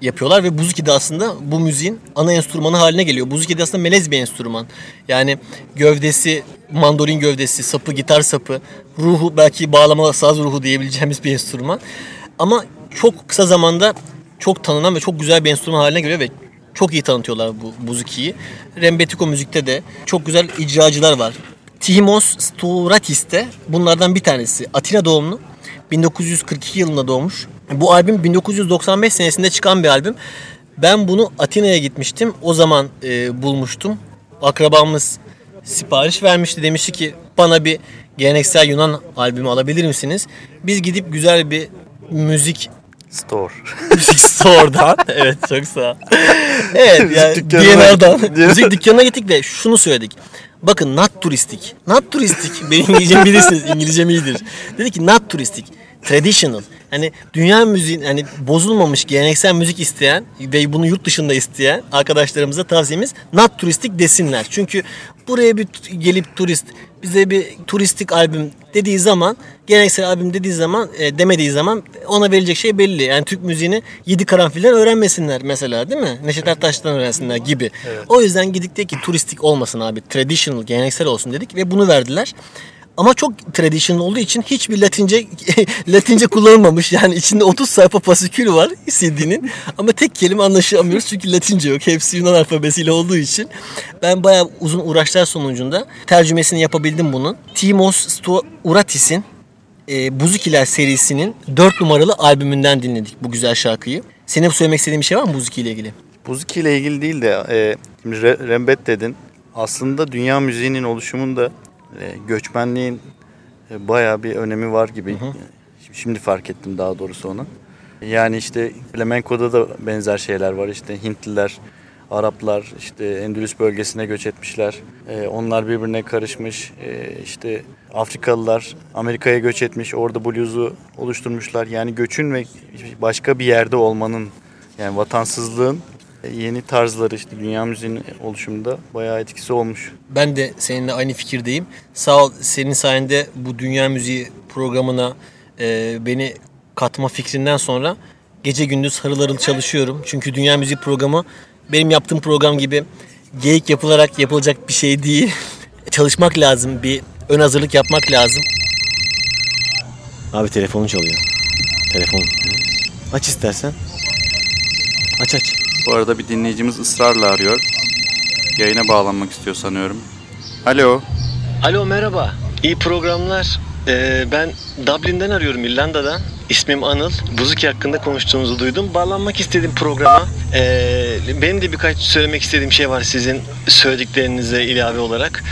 yapıyorlar ve buzuki de aslında bu müziğin ana enstrümanı haline geliyor. Buzuki de aslında melez bir enstrüman. Yani gövdesi, mandolin gövdesi, sapı, gitar sapı, ruhu belki bağlama saz ruhu diyebileceğimiz bir enstrüman. Ama çok kısa zamanda çok tanınan ve çok güzel bir enstrüman haline geliyor ve çok iyi tanıtıyorlar bu buzukiyi. Rembetiko müzikte de çok güzel icracılar var. Timos Stouratis de bunlardan bir tanesi. Atina doğumlu. 1942 yılında doğmuş. Bu albüm 1995 senesinde çıkan bir albüm. Ben bunu Atina'ya gitmiştim. O zaman e, bulmuştum. Akrabamız sipariş vermişti. Demişti ki bana bir geleneksel Yunan albümü alabilir misiniz? Biz gidip güzel bir müzik Store. müzik store'dan. evet çok sağ ol. Evet yani dükkanına- DNR'dan müzik dükkanına gittik ve şunu söyledik. Bakın not turistik. Not turistik. Benim İngilizcem bilirsiniz. İngilizcem iyidir. Dedi ki not turistik. Traditional. Hani dünya müziğin hani bozulmamış geleneksel müzik isteyen ve bunu yurt dışında isteyen arkadaşlarımıza tavsiyemiz not turistik desinler. Çünkü buraya bir gelip turist bize bir turistik albüm dediği zaman geleneksel albüm dediği zaman e, demediği zaman ona verilecek şey belli. Yani Türk müziğini yedi karanfilden öğrenmesinler mesela değil mi? Neşet Ertaş'tan öğrensinler gibi. O yüzden gidik de ki turistik olmasın abi. Traditional, geleneksel olsun dedik ve bunu verdiler. Ama çok traditional olduğu için hiçbir Latince Latince kullanılmamış. Yani içinde 30 sayfa pasikül var CD'nin. Ama tek kelime anlaşamıyoruz çünkü Latince yok. Hepsi Yunan alfabesiyle olduğu için. Ben bayağı uzun uğraşlar sonucunda tercümesini yapabildim bunun. Timos Stouratis'in e, Buzukiler serisinin 4 numaralı albümünden dinledik bu güzel şarkıyı. Senin söylemek istediğin bir şey var mı Buzuki ile ilgili? Buzuki ile ilgili değil de e, şimdi Re- Rembet dedin. Aslında dünya müziğinin oluşumunda e, göçmenliğin e, bayağı bir önemi var gibi. Şimdi fark ettim daha doğrusu onu. Yani işte flamenko'da da benzer şeyler var. İşte Hintliler, Araplar işte Endülüs bölgesine göç etmişler. E, onlar birbirine karışmış. E, işte Afrikalılar Amerika'ya göç etmiş. Orada blues'u oluşturmuşlar. Yani göçün ve başka bir yerde olmanın yani vatansızlığın yeni tarzları işte dünya müziğinin oluşumunda bayağı etkisi olmuş. Ben de seninle aynı fikirdeyim. Sağ ol senin sayende bu Dünya Müziği programına e, beni katma fikrinden sonra gece gündüz harıl harıl çalışıyorum. Çünkü Dünya Müziği programı benim yaptığım program gibi geyik yapılarak yapılacak bir şey değil. Çalışmak lazım, bir ön hazırlık yapmak lazım. Abi telefonun çalıyor. Telefon. Aç istersen. Aç aç. Bu arada bir dinleyicimiz ısrarla arıyor. Yayına bağlanmak istiyor sanıyorum. Alo. Alo merhaba. İyi programlar. Ee, ben Dublin'den arıyorum İrlanda'dan. İsmim Anıl. Buzuki hakkında konuştuğunuzu duydum. Bağlanmak istedim programa. Ee, benim de birkaç söylemek istediğim şey var sizin söylediklerinize ilave olarak.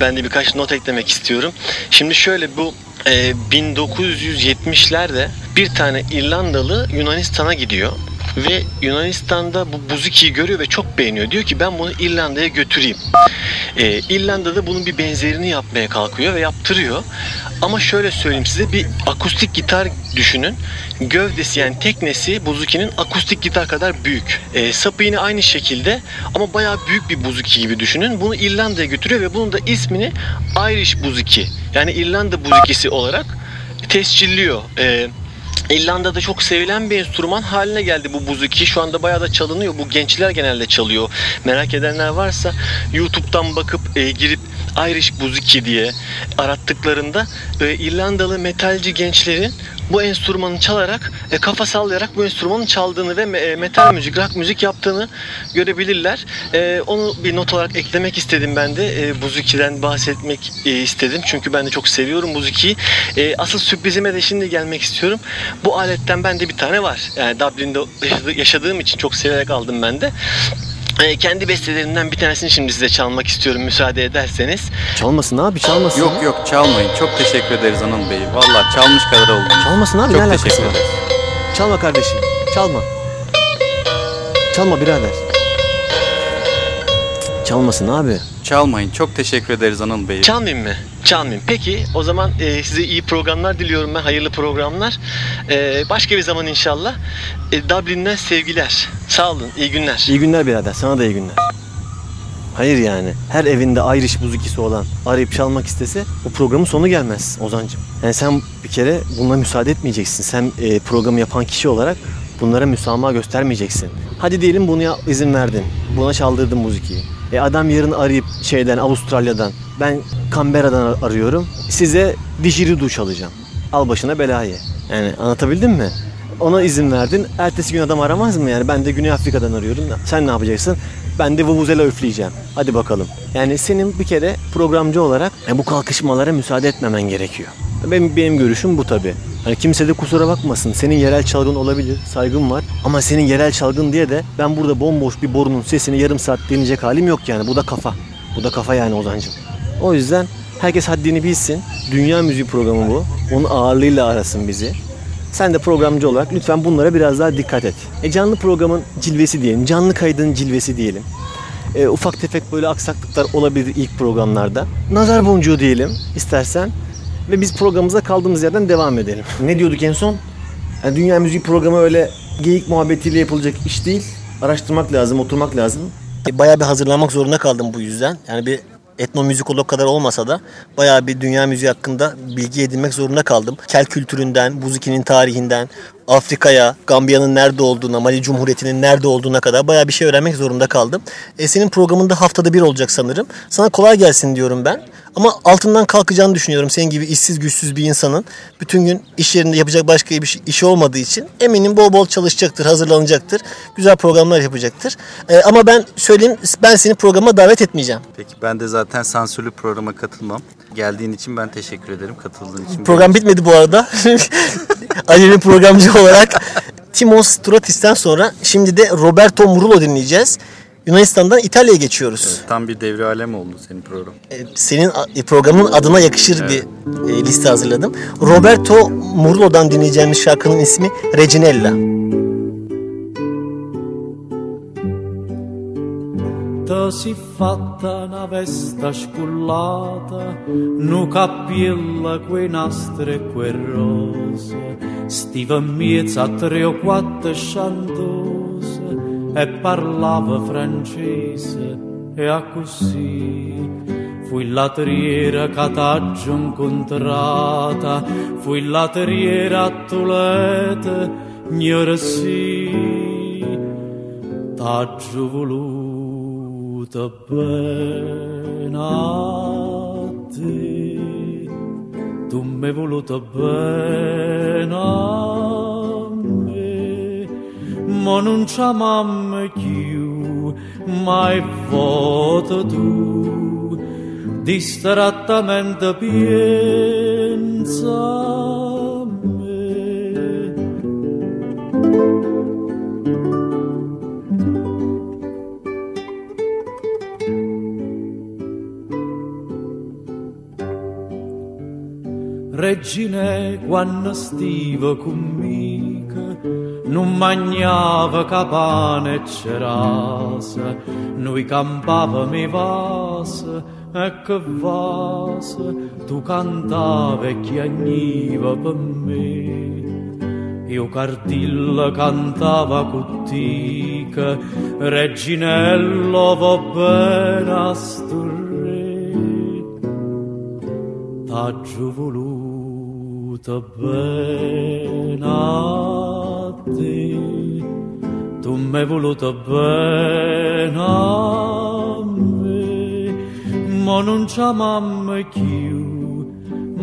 Ben de birkaç not eklemek istiyorum. Şimdi şöyle bu e, 1970'lerde bir tane İrlandalı Yunanistan'a gidiyor ve Yunanistan'da bu buzukiyi görüyor ve çok beğeniyor. Diyor ki ben bunu İrlanda'ya götüreyim. Ee, İrlanda'da bunun bir benzerini yapmaya kalkıyor ve yaptırıyor. Ama şöyle söyleyeyim size bir akustik gitar düşünün. Gövdesi yani teknesi buzukinin akustik gitar kadar büyük. Ee, sapı yine aynı şekilde ama bayağı büyük bir buzuki gibi düşünün. Bunu İrlanda'ya götürüyor ve bunun da ismini Irish buzuki yani İrlanda buzukisi olarak tescilliyor. Ee, İrlanda'da çok sevilen bir enstrüman haline geldi bu buzuki. Şu anda bayağı da çalınıyor. Bu gençler genelde çalıyor. Merak edenler varsa YouTube'dan bakıp e, girip Irish buzuki diye arattıklarında e, İrlandalı metalci gençlerin bu enstrümanı çalarak e, kafa sallayarak bu enstrümanın çaldığını ve e, metal müzik, rock müzik yaptığını görebilirler. E, onu bir not olarak eklemek istedim ben de. E, buzuki'den bahsetmek e, istedim. Çünkü ben de çok seviyorum buzuki'yi. E, asıl sürprizime de şimdi gelmek istiyorum. Bu aletten bende bir tane var. Yani Dublin'de yaşadı- yaşadığım için çok severek aldım ben de. E, kendi bestelerimden bir tanesini şimdi size çalmak istiyorum müsaade ederseniz. Çalmasın abi çalmasın. Yok yok çalmayın. Çok teşekkür ederiz Anıl Bey. Vallahi çalmış kadar oldum. Çalmasın abi Çok ne alakası teşekkür var? ederiz. Çalma kardeşim. Çalma. Çalma birader. Çalmasın abi. Çalmayın. Çok teşekkür ederiz Anıl Bey. Çalmayayım mı? Çalmayayım. Peki o zaman e, size iyi programlar diliyorum ben. Hayırlı programlar. E, başka bir zaman inşallah. E, Dublin'den sevgiler. Sağ olun. İyi günler. İyi günler birader. Sana da iyi günler. Hayır yani. Her evinde Irish muzikisi olan arayıp çalmak istese o programın sonu gelmez Ozancım. Yani sen bir kere buna müsaade etmeyeceksin. Sen e, programı yapan kişi olarak bunlara müsamaha göstermeyeceksin. Hadi diyelim bunu izin verdin. Buna çaldırdın muzikiyi. E adam yarın arayıp şeyden Avustralya'dan ben Canberra'dan ar- arıyorum. Size didgeridoo çalacağım. Al başına belayı. Yani anlatabildim mi? Ona izin verdin. Ertesi gün adam aramaz mı yani? Ben de Güney Afrika'dan arıyorum. Sen ne yapacaksın? Ben de vuvuzela üfleyeceğim. Hadi bakalım. Yani senin bir kere programcı olarak e, bu kalkışmalara müsaade etmemen gerekiyor. Benim, benim görüşüm bu tabii. Hani kimse de kusura bakmasın. Senin yerel çalgın olabilir. Saygım var. Ama senin yerel çalgın diye de ben burada bomboş bir borunun sesini yarım saat dinleyecek halim yok yani. Bu da kafa. Bu da kafa yani Ozan'cığım. O yüzden herkes haddini bilsin. Dünya müziği programı bu. Onun ağırlığıyla arasın bizi. Sen de programcı olarak lütfen bunlara biraz daha dikkat et. E canlı programın cilvesi diyelim, canlı kaydın cilvesi diyelim. E, ufak tefek böyle aksaklıklar olabilir ilk programlarda. Nazar boncuğu diyelim istersen. Ve biz programımıza kaldığımız yerden devam edelim. Ne diyorduk en son? Yani dünya müziği programı öyle geyik muhabbetiyle yapılacak iş değil. Araştırmak lazım, oturmak lazım. E, Bayağı bir hazırlanmak zorunda kaldım bu yüzden. Yani bir etnomüzikolog kadar olmasa da bayağı bir dünya müziği hakkında bilgi edinmek zorunda kaldım. Kel kültüründen, muzikinin tarihinden, Afrika'ya, Gambiya'nın nerede olduğuna, Mali Cumhuriyeti'nin nerede olduğuna kadar bayağı bir şey öğrenmek zorunda kaldım. E, senin programında haftada bir olacak sanırım. Sana kolay gelsin diyorum ben. Ama altından kalkacağını düşünüyorum. Senin gibi işsiz güçsüz bir insanın bütün gün iş yerinde yapacak başka bir şey, işi olmadığı için eminim bol bol çalışacaktır, hazırlanacaktır. Güzel programlar yapacaktır. E, ama ben söyleyeyim ben seni programa davet etmeyeceğim. Peki ben de zaten sansürlü programa katılmam. Geldiğin için ben teşekkür ederim. Katıldığın için. Program bitmedi bu arada. Ali'nin programcı olarak Timos Stratis'ten sonra şimdi de Roberto Murillo dinleyeceğiz. Yunanistan'dan İtalya'ya geçiyoruz. Tam bir devre alem oldu senin program. E, Senin e, programın adına yakışır bir e, liste hazırladım. Roberto Murillo'dan dinleyeceğimiz şarkının ismi Reginella. T'ha si fatta una vesta scullata, nu capilla quei nastri e quei rose, stiva in mezzo a tre o quattro chantose e parlava francese e a così fui latriera che t'aggio incontrata, fui latriera a Tolete, gnora sì, t'aggio voluta bene a te, tu m'hai voluta bene a me, ma non c'è mamma più, mai foto tu, distrattamente pensa Regine, quando stiva conmica, non mangiava capane e cerasa, noi campavamo i vasi e che vasi, tu cantavi e chiagniva per me. Io cardilla cantava cottica, Reginello va bene a sto re t'aggio voluta bene a te, tu m'hai voluta bene a me, ma non c'è mamma più,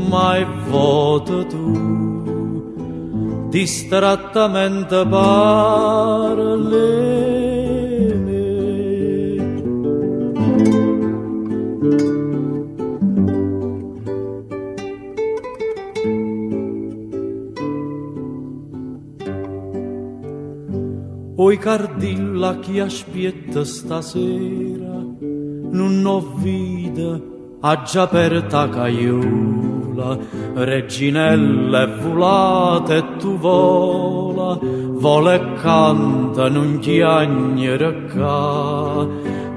mai vota tu, distrattamente parli Oi cardilla chi aspetta stasera, non ho vita, ha già aperta caiola. vola, reginella e volata e tu vola, vola e canta non chiagnere ca.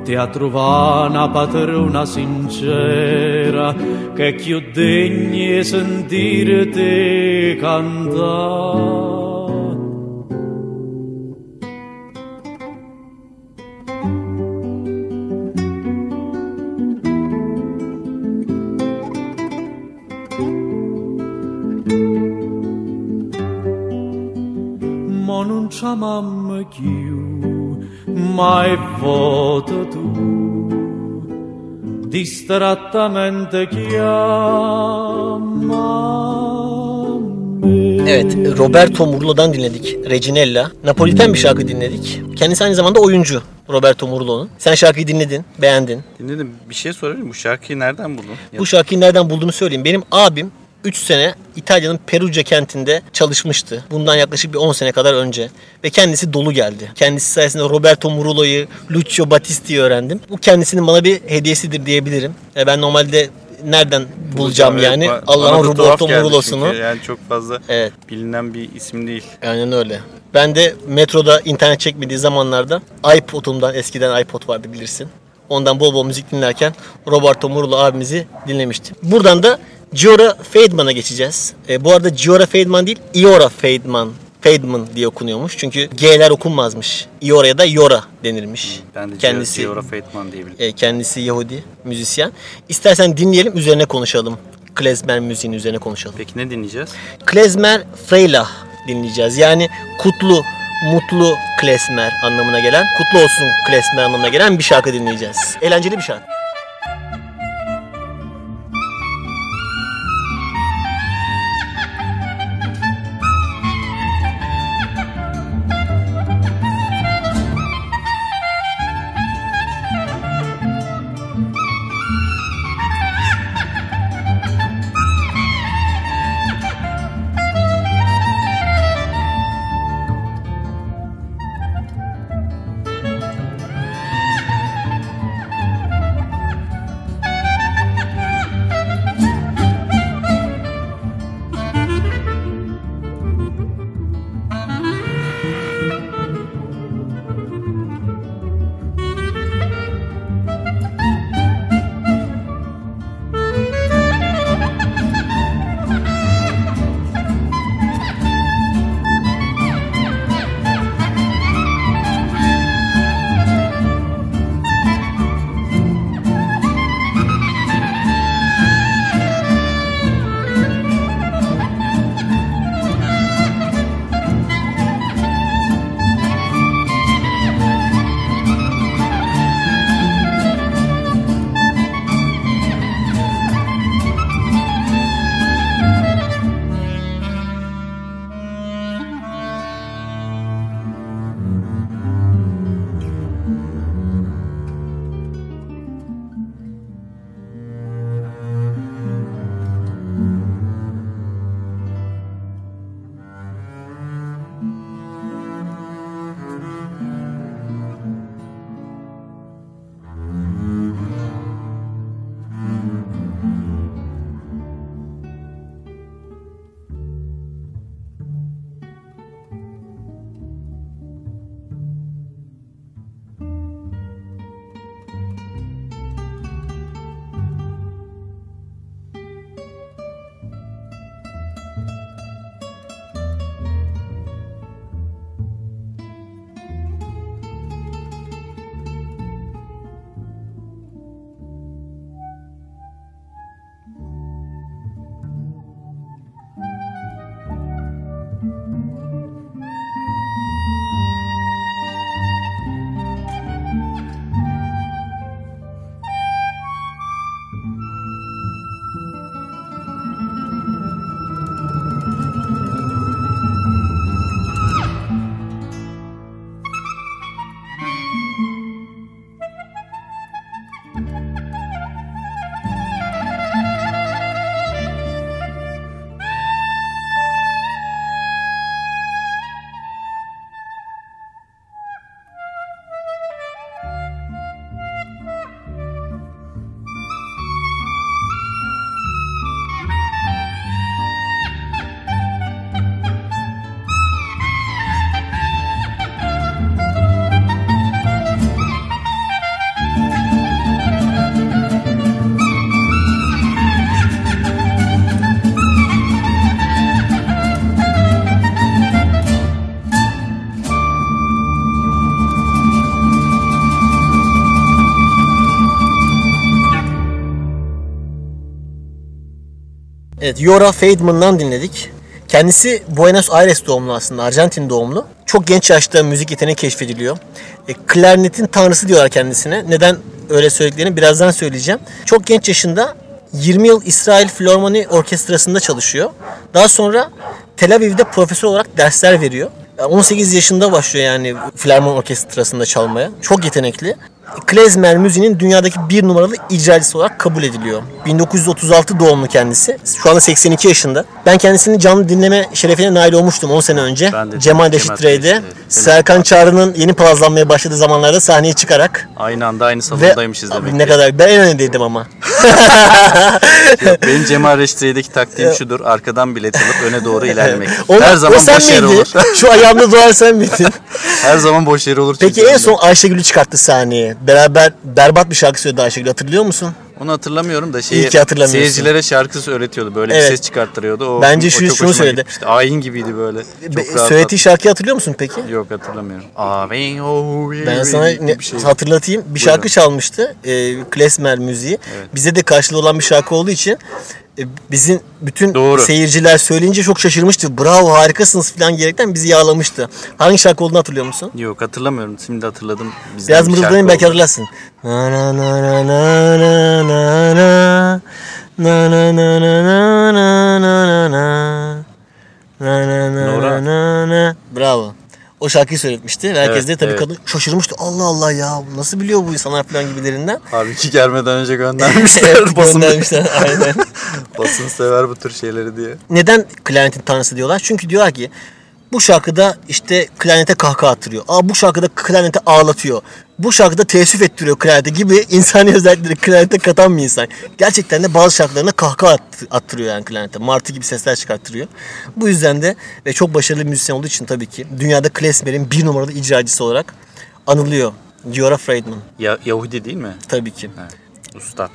Ti ha trovato una padrona sincera che più degna di sentirti cantare. Mamma più, mai vota tu, distrattamente Evet, Roberto Murlo'dan dinledik. Reginella. Napoliten bir şarkı dinledik. Kendisi aynı zamanda oyuncu Roberto Murlo'nun. Sen şarkıyı dinledin, beğendin. Dinledim. Bir şey sorayım. Bu şarkıyı nereden buldun? Bu şarkıyı nereden bulduğumu söyleyeyim. Benim abim 3 sene İtalya'nın Perugia kentinde çalışmıştı. Bundan yaklaşık bir 10 sene kadar önce. Ve kendisi dolu geldi. Kendisi sayesinde Roberto Murlo'yu, Lucio Battisti'yi öğrendim. Bu kendisinin bana bir hediyesidir diyebilirim. E ben normalde nereden bulacağım Evet, yani? ba- Allah'ın Roberto çünkü Yani çok fazla Evet. bilinen bir isim değil. Aynen öyle. Ben de metroda internet çekmediği zamanlarda iPod'umdan eskiden iPod vardı bilirsin. Ondan bol bol müzik dinlerken Roberto Murlo abimizi dinlemiştim. Buradan da Giora Feidman'a geçeceğiz. E, bu arada Giora Feidman değil, Iora Feidman. Feidman diye okunuyormuş. Çünkü G'ler okunmazmış. Iora'ya da Yora denirmiş. Ben de kendisi Giora Feitman diye biliyorum. e, kendisi Yahudi müzisyen. İstersen dinleyelim üzerine konuşalım. Klezmer müziğinin üzerine konuşalım. Peki ne dinleyeceğiz? Klezmer Freylah dinleyeceğiz. Yani kutlu, mutlu klezmer anlamına gelen, kutlu olsun klezmer anlamına gelen bir şarkı dinleyeceğiz. Eğlenceli bir şarkı. Evet, Yora Feidman'dan dinledik. Kendisi Buenos Aires doğumlu aslında, Arjantin doğumlu. Çok genç yaşta müzik yeteneği keşfediliyor. E, klarnetin tanrısı diyorlar kendisine. Neden öyle söylediklerini birazdan söyleyeceğim. Çok genç yaşında 20 yıl İsrail Filarmoni Orkestrası'nda çalışıyor. Daha sonra Tel Aviv'de profesör olarak dersler veriyor. 18 yaşında başlıyor yani Filarmoni Orkestrası'nda çalmaya. Çok yetenekli. Klezmer müziğinin dünyadaki bir numaralı icracısı olarak kabul ediliyor. 1936 doğumlu kendisi. Şu anda 82 yaşında. Ben kendisini canlı dinleme şerefine nail olmuştum 10 sene önce. Ben de Cemal Cemal Reşit Rey'de. Reşit, evet. Serkan Çağrı'nın yeni palazlanmaya başladığı zamanlarda sahneye çıkarak. Aynı anda aynı Ve salondaymışız Abi demek ne ki. kadar ben en öndeydim ama. Benim Cemal Reşitre'deki taktiğim şudur. Arkadan bilet alıp öne doğru ilerlemek. Onu- Her zaman o sen boş yer miydin? olur. Şu ayağımda duvar sen miydin? Her zaman boş yer olur. Peki en önde. son Ayşegül'ü çıkarttı sahneye. Beraber berbat bir şarkı söyledi Ayşegül hatırlıyor musun? Onu hatırlamıyorum da şeyi İyi ki hatırlamıyorsun. seyircilere şarkı öğretiyordu. Böyle Evet. bir ses çıkarttırıyordu. O, Bence o şu- çok şunu hoşuma söyledi. gitmişti. Ayin gibiydi böyle. Çok Be- rahat söylediği şarkıyı hatırlıyor musun peki? Yok hatırlamıyorum. Abi, oh, Ben sana ne- bir şey. hatırlatayım. Bir şarkı çalmıştı. E, klezmer müziği. Bize de karşılığı olan bir şarkı olduğu için e, bizim bütün Doğru. seyirciler söyleyince çok şaşırmıştı. Bravo harikasınız falan diyerekten bizi yağlamıştı. Hangi şarkı olduğunu hatırlıyor musun? Yok hatırlamıyorum. Şimdi hatırladım. Bizden Biraz bir şarkı mırıldanayım belki oldu. hatırlarsın. Na na na na na na na na na na na na na na na na Na na na na na. Bravo. O şarkıyı söyletmişti. Herkes Evet, de tabii evet. kadın şaşırmıştı. Allah Allah ya nasıl biliyor bu insanlar falan gibilerinden. Halbuki gelmeden önce göndermişler. Evet, basın, göndermişler, aynen. basın sever bu tür şeyleri diye. Neden klarnetin tanrısı diyorlar? Çünkü diyorlar ki bu şarkıda işte klarnete kahkaha attırıyor. Aa bu şarkıda klarnete ağlatıyor. Bu şarkıda teessüf ettiriyor klarnete gibi insani özellikleri klarnete katan bir insan. Gerçekten de bazı şarkılarında kahkaha at- attırıyor yani klarnete. Martı gibi sesler çıkarttırıyor. Bu yüzden de ve çok başarılı bir müzisyen olduğu için tabii ki dünyada klezmerin bir numaralı icracısı olarak anılıyor. Giora Friedman Ya, Yahudi değil mi? tabii ki. Ustad.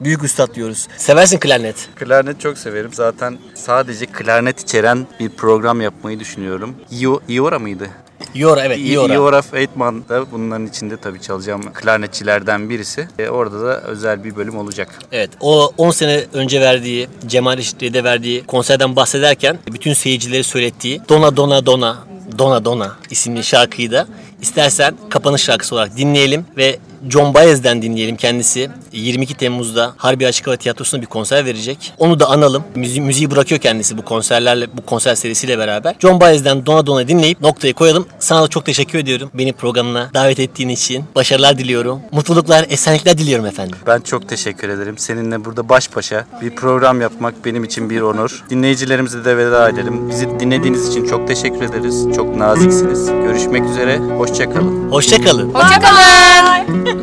Büyük üstad diyoruz. Seversin klarnet. Klarnet çok severim. Zaten sadece klarnet içeren bir program yapmayı düşünüyorum. Io, Iora mıydı? Iora evet Iora. Iora Feitman da bunların içinde tabii çalacağım klarnetçilerden birisi. E, orada da özel bir bölüm olacak. Evet o 10 sene önce verdiği Cemal Reşitli'de verdiği konserden bahsederken bütün seyircileri söylettiği Dona Dona Dona Dona Dona isimli şarkıyı da istersen kapanış şarkısı olarak dinleyelim ve John Baez'den dinleyelim kendisi. 22 Temmuz'da Harbi Açık Hava Tiyatrosu'nda bir konser verecek. Onu da analım. Müzi müziği bırakıyor kendisi bu konserlerle, bu konser serisiyle beraber. John Baez'den Dona Dona dinleyip noktayı koyalım. Sana da çok teşekkür ediyorum beni programına davet ettiğin için. Başarılar diliyorum. Mutluluklar, esenlikler diliyorum efendim. Ben çok teşekkür ederim. Seninle burada baş başa bir program yapmak benim için bir onur. Dinleyicilerimize de veda edelim. Bizi dinlediğiniz için çok teşekkür ederiz. Çok naziksiniz. Görüşmek üzere. Hoşçakalın. Hoşçakalın. Hoşçakalın.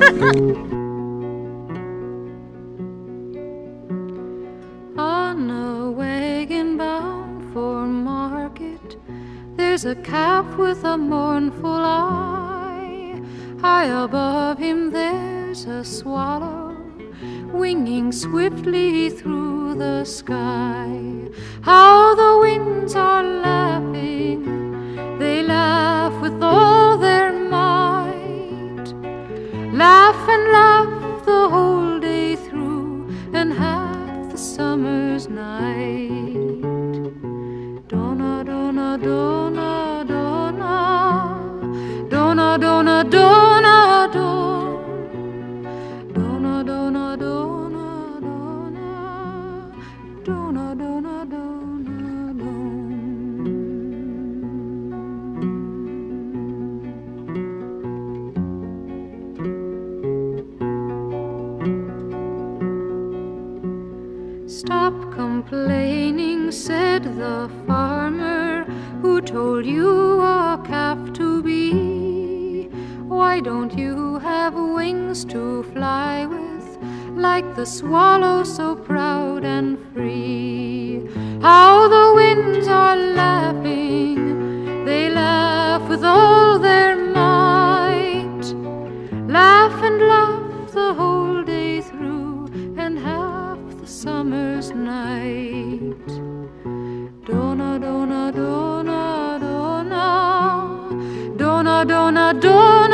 On a wagon bound for market, there's a calf with a mournful eye. High above him, there's a swallow winging swiftly through the sky. How the winds are laughing, they laugh with all their might. Laugh and laugh the whole day through, and half the summer's night. Donna, donna, donna, donna, donna, donna, donna, Stop complaining, said the farmer who told you a calf to be. Why don't you have wings to fly with, like the swallow so proud and free? How the winds are laughing, they laugh with all don't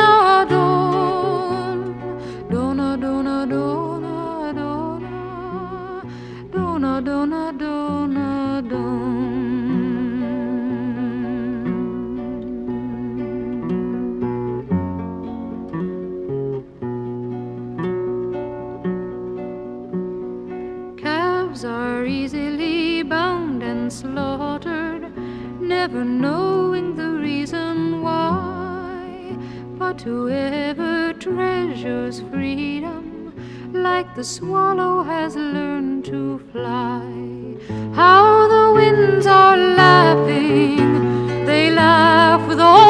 But whoever treasures freedom, like the swallow has learned to fly. How the winds are laughing, they laugh with all